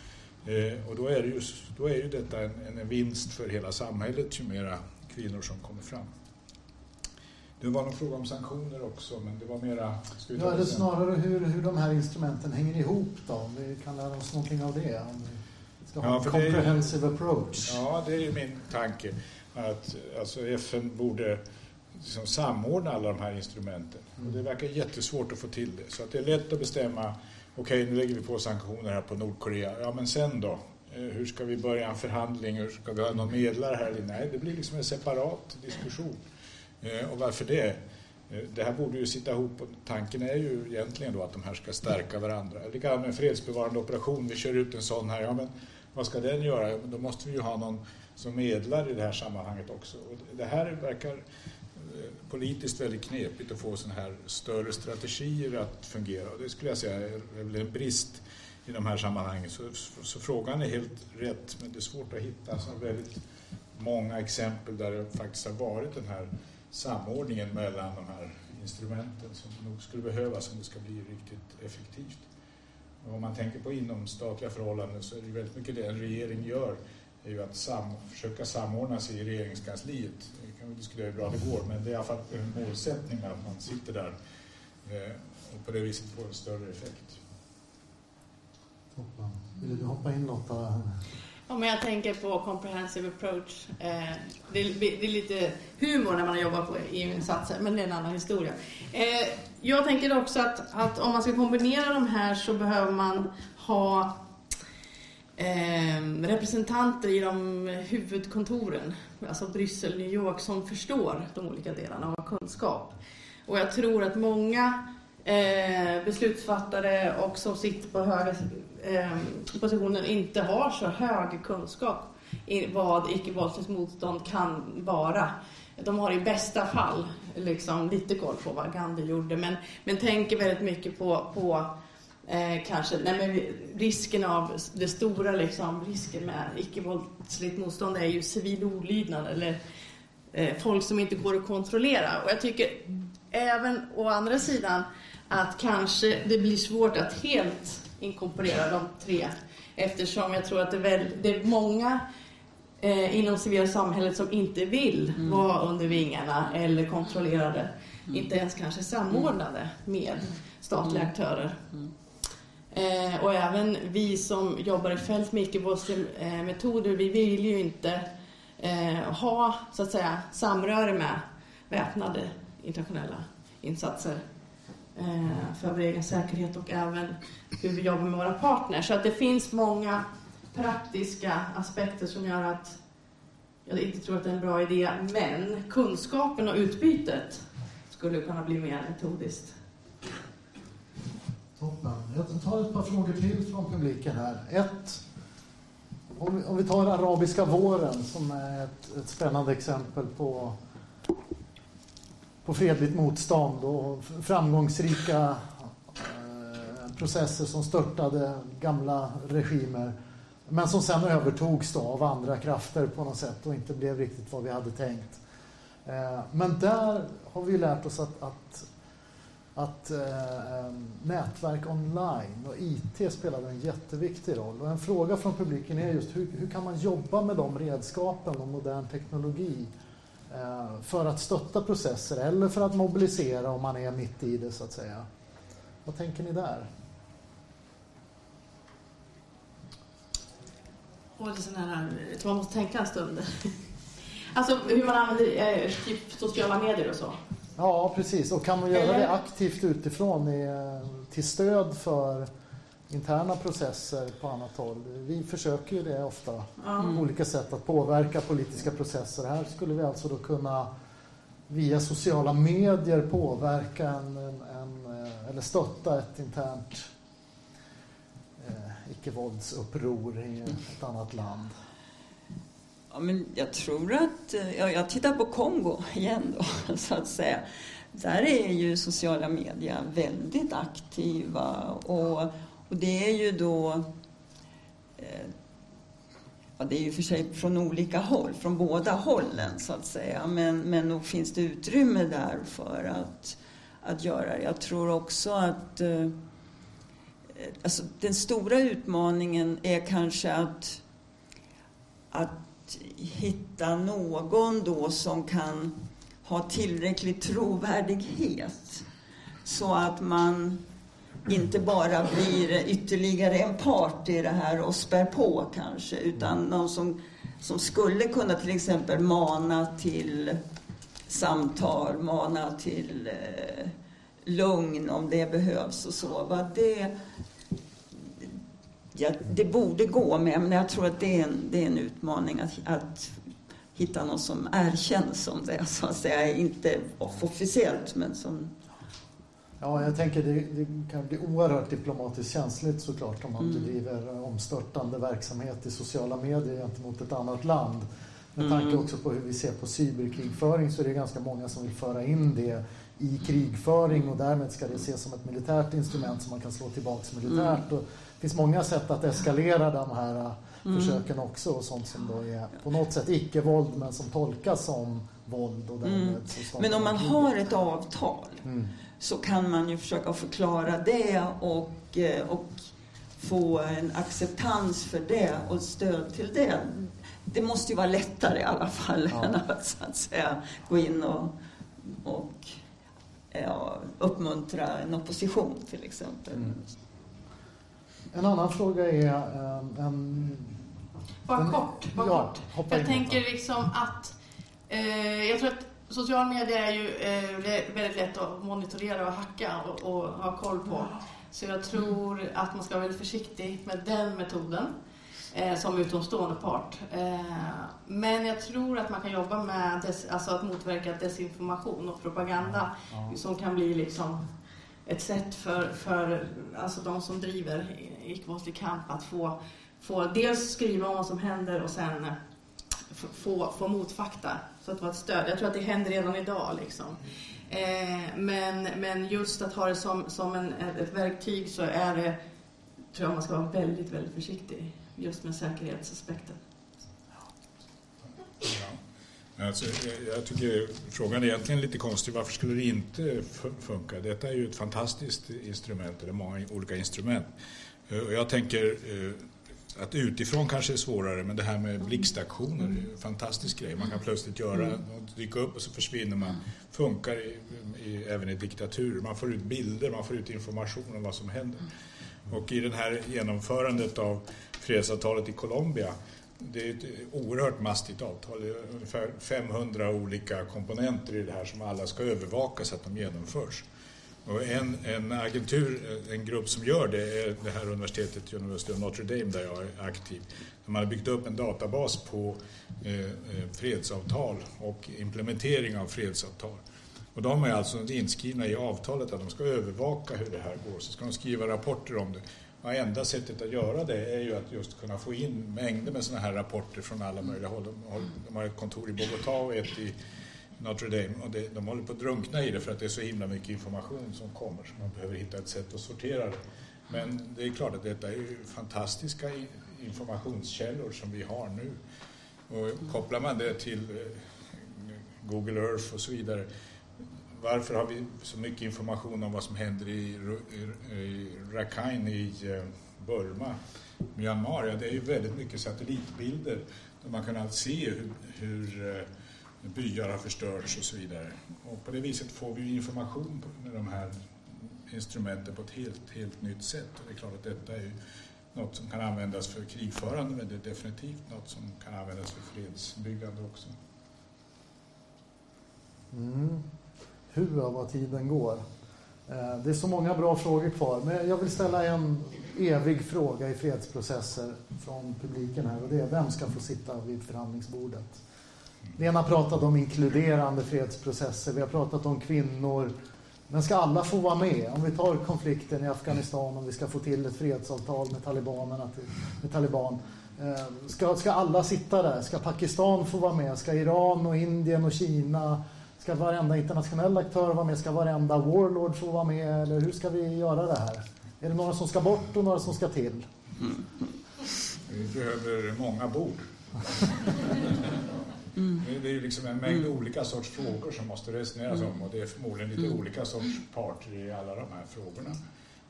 Eh, och då är, det ju, då är ju detta en, en vinst för hela samhället ju mera kvinnor som kommer fram. Det var någon fråga om sanktioner också, men det var mera... Ja, det snarare hur, hur de här instrumenten hänger ihop då, om vi kan lära oss någonting av det. Om vi ska ha ja, en comprehensive är, approach. Ja, det är ju min tanke att alltså FN borde liksom samordna alla de här instrumenten. Mm. Och det verkar jättesvårt att få till det. Så att det är lätt att bestämma, okej okay, nu lägger vi på sanktioner här på Nordkorea, ja men sen då? Eh, hur ska vi börja en förhandling? Hur ska vi ha någon medlare här? Nej, det blir liksom en separat diskussion. Eh, och varför det? Eh, det här borde ju sitta ihop tanken är ju egentligen då att de här ska stärka varandra. Likadant med en fredsbevarande operation, vi kör ut en sån här, ja men vad ska den göra? Då måste vi ju ha någon som medlar i det här sammanhanget också. Och det här verkar eh, politiskt väldigt knepigt att få sådana här större strategier att fungera. Och det skulle jag säga är en brist i de här sammanhangen. Så, så, frågan är helt rätt, men det är svårt att hitta alltså, så väldigt många exempel där det faktiskt har varit den här samordningen mellan de här instrumenten som nog skulle behövas om det ska bli riktigt effektivt. Och om man tänker på inomstatliga förhållanden så är det väldigt mycket det en regering gör är ju att sam försöka samordna sig i regeringskansliet. Vi kan diskutera hur bra det går, men det är i alla fall en målsättning att man sitter där eh, och på det viset får en större effekt. Toppen. Vill du hoppa in Lotta? Ja, men jag tänker på comprehensive approach. Eh, det, är, det, är, lite humor när man jobbar på EU-insatser, men det är en annan historia. Eh, jag tänker också att, att, om man ska kombinera de här så behöver man ha eh, representanter i de huvudkontoren, alltså Bryssel, New York, som förstår de olika delarna av kunskap. Och jag tror att många eh, beslutsfattare och som sitter på höga eh, positioner inte har så hög kunskap i vad icke-våldsligt motstånd kan vara. De har i bästa fall liksom lite koll på vad Gandhi gjorde men, men tänker väldigt mycket på, på eh, kanske nej men risken av det stora liksom, risken med icke-våldsligt motstånd är ju civil olydnad eller eh, folk som inte går att kontrollera. Och jag tycker även å andra sidan att kanske det blir svårt att helt inkorporera de tre eftersom jag tror att det är, väl, det är många eh, inom civila samhället som inte vill mm. vara under vingarna eller kontrollerade, mm. inte ens kanske samordnade med statliga mm. aktörer. Mm. Eh, och även vi som jobbar i fält med icke-våldsmetoder, vi vill ju inte eh, ha så att säga samröre med väpnade internationella insatser eh, för vår egen säkerhet och även hur vi jobbar med våra partners. Så att det finns många praktiska aspekter som gör att jag inte tror att det är en bra idé, men kunskapen och utbytet skulle kunna bli mer metodiskt. Toppen. Jag tar ett par frågor till från publiken här. Ett, om vi, om vi tar arabiska våren som är ett, ett spännande exempel på på fredligt motstånd och framgångsrika eh, processer som störtade gamla regimer men som sen övertogs av andra krafter på något sätt och inte blev riktigt vad vi hade tänkt. Eh, men där har vi lärt oss att, att, att eh, ehm, nätverk online och IT spelade en jätteviktig roll. Och en fråga från publiken är just hur, hur kan man jobba med de redskapen och modern teknologi Eh, för att stötta processer eller för att mobilisera om man är mitt i det så att säga. Vad tänker ni där? Och sån här, man måste tänka en stund. alltså hur man använder eh, typ sociala medier och så. Ja, precis. Och kan man göra det aktivt utifrån eh, till stöd för interna processer på annat håll. Vi försöker ju det ofta, mm. olika sätt att påverka politiska processer. Här skulle vi alltså då kunna via sociala medier påverka en, en, en eh, eller stötta ett internt eh, icke-våldsuppror i ett annat land. Ja, men jag tror att, eh, ja, jag tittar på Kongo igen då, så att säga. Där är ju sociala medier väldigt aktiva och och det är ju då eh, Ja, det är ju för sig från olika håll, från båda hållen så att säga. Men, men nog finns det utrymme där för att, att göra det. Jag tror också att eh, alltså, den stora utmaningen är kanske att, att hitta någon då som kan ha tillräcklig trovärdighet så att man inte bara blir ytterligare en part i det här och spär på kanske, utan någon som, som skulle kunna till exempel mana till samtal, mana till eh, lugn om det behövs och så. Va? Det, ja, det borde gå med, men jag tror att det är en, det är en utmaning att, att hitta någon som erkänns som det, så att säga. Inte officiellt, men som Ja, jag tänker det, det kan bli oerhört diplomatiskt känsligt såklart om man mm. bedriver omstörtande verksamhet i sociala medier gentemot ett annat land. Med tanke mm. också på hur vi ser på cyberkrigföring så är det ganska många som vill föra in det i krigföring och därmed ska det ses som ett militärt instrument som man kan slå tillbaks militärt. Mm. Finns många sätt att eskalera de här äh, mm. försöken också och sånt som då är på något sätt icke-våld men som tolkas som våld. Och mm. Men om man har ett avtal mm. så kan man ju försöka förklara det och, äh, och få en acceptans för det och stöd till det. Det måste ju vara lättare i alla fall ja. än att, så att säga, gå in och, och ja, uppmuntra en opposition till exempel. Mm. En annan fråga är eh, en... Bara en, kort, bara ja, kort. Jag tänker liksom att eh, jag tror att social media är ju eh, väldigt lätt att monitorera och hacka och, och ha koll på. Så jag tror att man ska vara väldigt försiktig med den metoden eh, som utomstående part. Eh, men jag tror att man kan jobba med des, alltså att motverka desinformation och propaganda ja. som kan bli liksom ett sätt för, för alltså de som driver icke-våldslig kamp att få, få dels skriva om vad som händer och sen eh, få, få motfakta så att vara ett stöd. Jag tror att det händer redan idag. Liksom. Eh, men, men just att ha det som, som en, ett verktyg så är det, tror jag man ska vara väldigt, väldigt försiktig just med säkerhetsaspekten. Ja. Alltså, jag tycker frågan är egentligen lite konstig. Varför skulle det inte funka? Detta är ju ett fantastiskt instrument, eller många olika instrument. Eh, jag tänker eh, att utifrån kanske är svårare, men det här med blixtaktioner är en fantastisk grej. Man kan plötsligt göra, mm. dyka upp och så försvinner man. Funkar i, i, även i diktaturer. Man får ut bilder, man får ut information om vad som händer. Och i det här genomförandet av fredsavtalet i Colombia det är ett oerhört mastigt avtal. Det är ungefär 500 olika komponenter i det här som alla ska övervaka så att de genomförs. Och en, en agentur, eh, en grupp som gör det är det här universitetet, University of Notre Dame, där jag är aktiv. De har byggt upp en databas på eh, eh, fredsavtal och implementering av fredsavtal. Och de är alltså inskrivna i avtalet att de ska övervaka hur det här går. Så ska de skriva rapporter om det. Och enda sättet att göra det är ju att just kunna få in mängder med sådana här rapporter från alla möjliga håll. De har, de har ett kontor i Bogotá och ett i Notre Dame och det, de håller på att drunkna i det för att det är så himla mycket information som kommer så man behöver hitta ett sätt att sortera det. Men det är klart att detta är ju fantastiska informationskällor som vi har nu. Och kopplar man det till eh, Google Earth och så vidare varför har vi så mycket information om vad som händer i, i, Rakhine i eh, Burma, Myanmar? Ja, det är ju väldigt mycket satellitbilder där man kan se hur, hur eh, byar har förstörts och så vidare. Och på det viset får vi information med de här instrumenten på ett helt, helt nytt sätt. Och det är klart att detta är något som kan användas för krigförande men det är definitivt något som kan användas för fredsbyggande också. Mm hua vad tiden går. Eh, det är så många bra frågor kvar, men jag vill ställa en evig fråga i fredsprocesser från publiken här och det är vem ska få sitta vid förhandlingsbordet? Lena pratade om inkluderande fredsprocesser, vi har pratat om kvinnor. Men ska alla få vara med? Om vi tar konflikten i Afghanistan, om vi ska få till ett fredsavtal med talibanerna, med taliban. Eh, ska, ska alla sitta där? Ska Pakistan få vara med? Ska Iran och Indien och Kina Ska varenda internationell aktör vara med? Ska varenda warlord få vara med? Eller hur ska vi göra det här? Är det några som ska bort och några som ska till? Mm. Vi behöver många bord. Mm. Det är liksom en mängd mm. olika sorts frågor som måste resoneras mm. om och det är förmodligen lite mm. olika sorts parter i alla de här frågorna.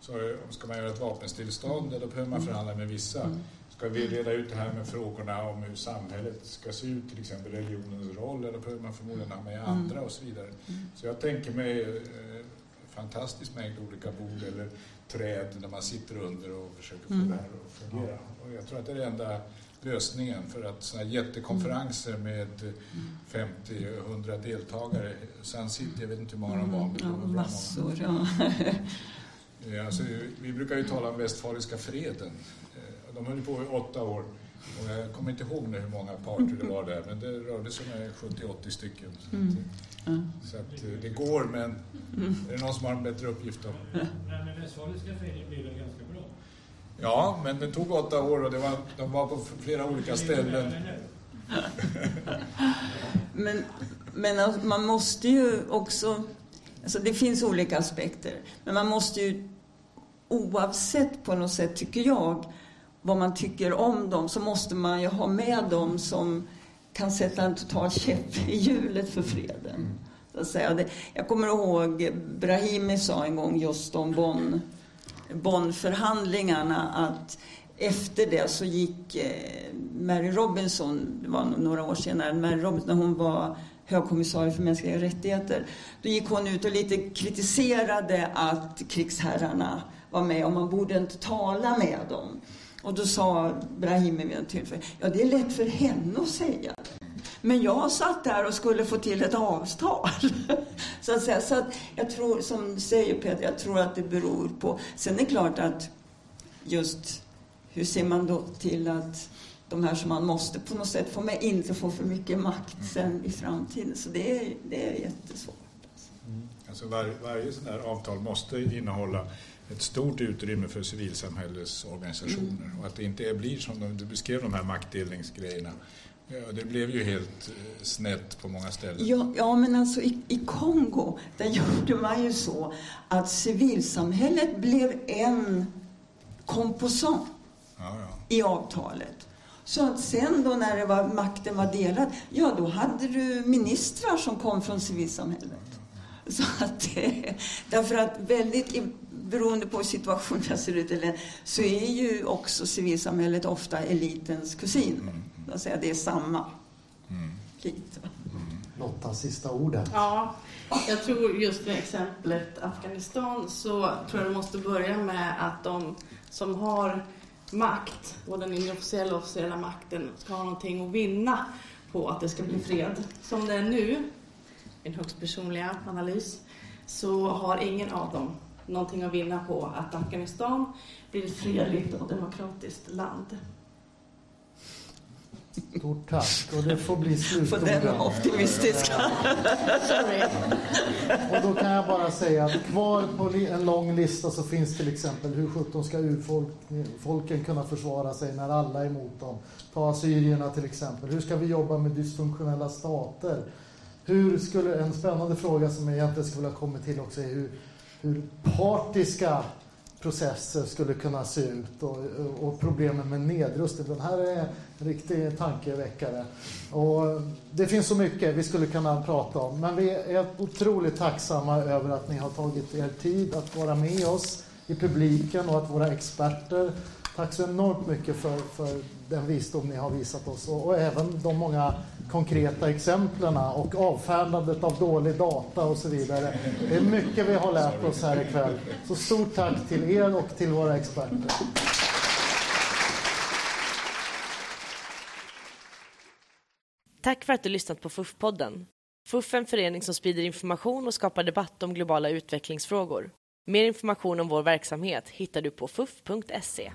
Så eh, ska man göra ett vapenstillstånd, då behöver man förhandla med vissa. Mm. Ska vi reda ut det här med frågorna om hur samhället ska se ut, till exempel religionens roll, eller behöver man förmodligen ha med mm. andra och så vidare. Mm. Så jag tänker mig eh, fantastisk mängd olika bord eller träd där man sitter under och försöker få mm. det här att fungera. Och jag tror att det är den enda lösningen för att sådana jättekonferenser med 50-100 deltagare, Sun City, jag vet inte hur många de var, men det var ja, massor. Ja. Alltså, vi brukar ju tala om Västfaliska freden de höll på i åtta år. Och jag kommer inte ihåg nu hur många parter det var där, men det rörde sig om 70-80 stycken. Mm. Mm. Så att eh, det går, men mm. är det någon som har en bättre uppgift då? Men, men Västfaliska föreningen blev väl ganska? Ja, men det tog åtta år och det var, de var på flera olika ställen. men, men alltså, man måste ju också... Alltså det finns olika aspekter. Men man måste ju oavsett på något sätt, tycker jag, vad man tycker om dem, så måste man ju ha med dem som kan sätta en total käpp i hjulet för freden. Så att säga. Jag kommer ihåg Brahimi sa en gång just om Bonn, Bonnförhandlingarna att efter det så gick eh, Mary Robinson, det var några år senare, Mary Robinson, när hon var högkommissarie för mänskliga rättigheter, då gick hon ut och lite kritiserade att krigsherrarna var med och man borde inte tala med dem. Och då sa Brahimi vid ett tillfälle, ja det är lätt för henne att säga. Men jag satt där och skulle få till ett avtal. så att säga. Så att jag tror, som säger Peter, jag tror att det beror på... Sen är det klart att just hur ser man då till att de här som man måste på något sätt få med inte får för mycket makt sen i framtiden. Så det är, det är jättesvårt. Mm. Alltså var, varje sådant här avtal måste innehålla ett stort utrymme för civilsamhällesorganisationer mm. och att det inte blir som du beskrev de här maktdelningsgrejerna. Ja, det blev ju helt eh, snett på många ställen. Ja, ja men alltså i, i Kongo, där gjorde man ju så att civilsamhället blev en komposant ja, ja. i avtalet. Så att sen då när det var, makten var delad, ja då hade du ministrar som kom från civilsamhället. Så att, därför att väldigt, beroende på hur situationen ser ut, eller, så är ju också civilsamhället ofta elitens kusin. Mm. Att säga, det är samma. Mm. Lite. Lotta, sista ordet. Ja, jag tror just med exemplet Afghanistan så tror jag det måste börja med att de som har makt, både den inofficiella och officiella makten, ska ha någonting att vinna på att det ska bli fred. Som det är nu, en högst personliga analys, så har ingen av dem någonting att vinna på att Afghanistan blir ett fredligt och demokratiskt land. Stort tack. Och det får bli slutorden. För den var optimistisk. och då kan jag bara säga att kvar på en lång lista så finns till exempel hur sjutton ska urfolken kunna försvara sig när alla är emot dem? Ta assyrierna till exempel. Hur ska vi jobba med dysfunktionella stater? Hur skulle, en spännande fråga som jag egentligen skulle ha kommit till också är hur, hur partiska processer skulle kunna se ut och, och problemen med nedrustning. Den här är en riktig tankeväckare. Och det finns så mycket vi skulle kunna prata om, men vi är otroligt tacksamma över att ni har tagit er tid att vara med oss i publiken och att våra experter Tack så enormt mycket för, för den visdom ni har visat oss och, och även de många konkreta exemplen och avfärdandet av dålig data och så vidare. Det är mycket vi har lärt oss här ikväll. Så stort tack till er och till våra experter. Tack för att du lyssnat på FUF-podden. FUF är en förening som sprider information och skapar debatt om globala utvecklingsfrågor. Mer information om vår verksamhet hittar du på fuf.se.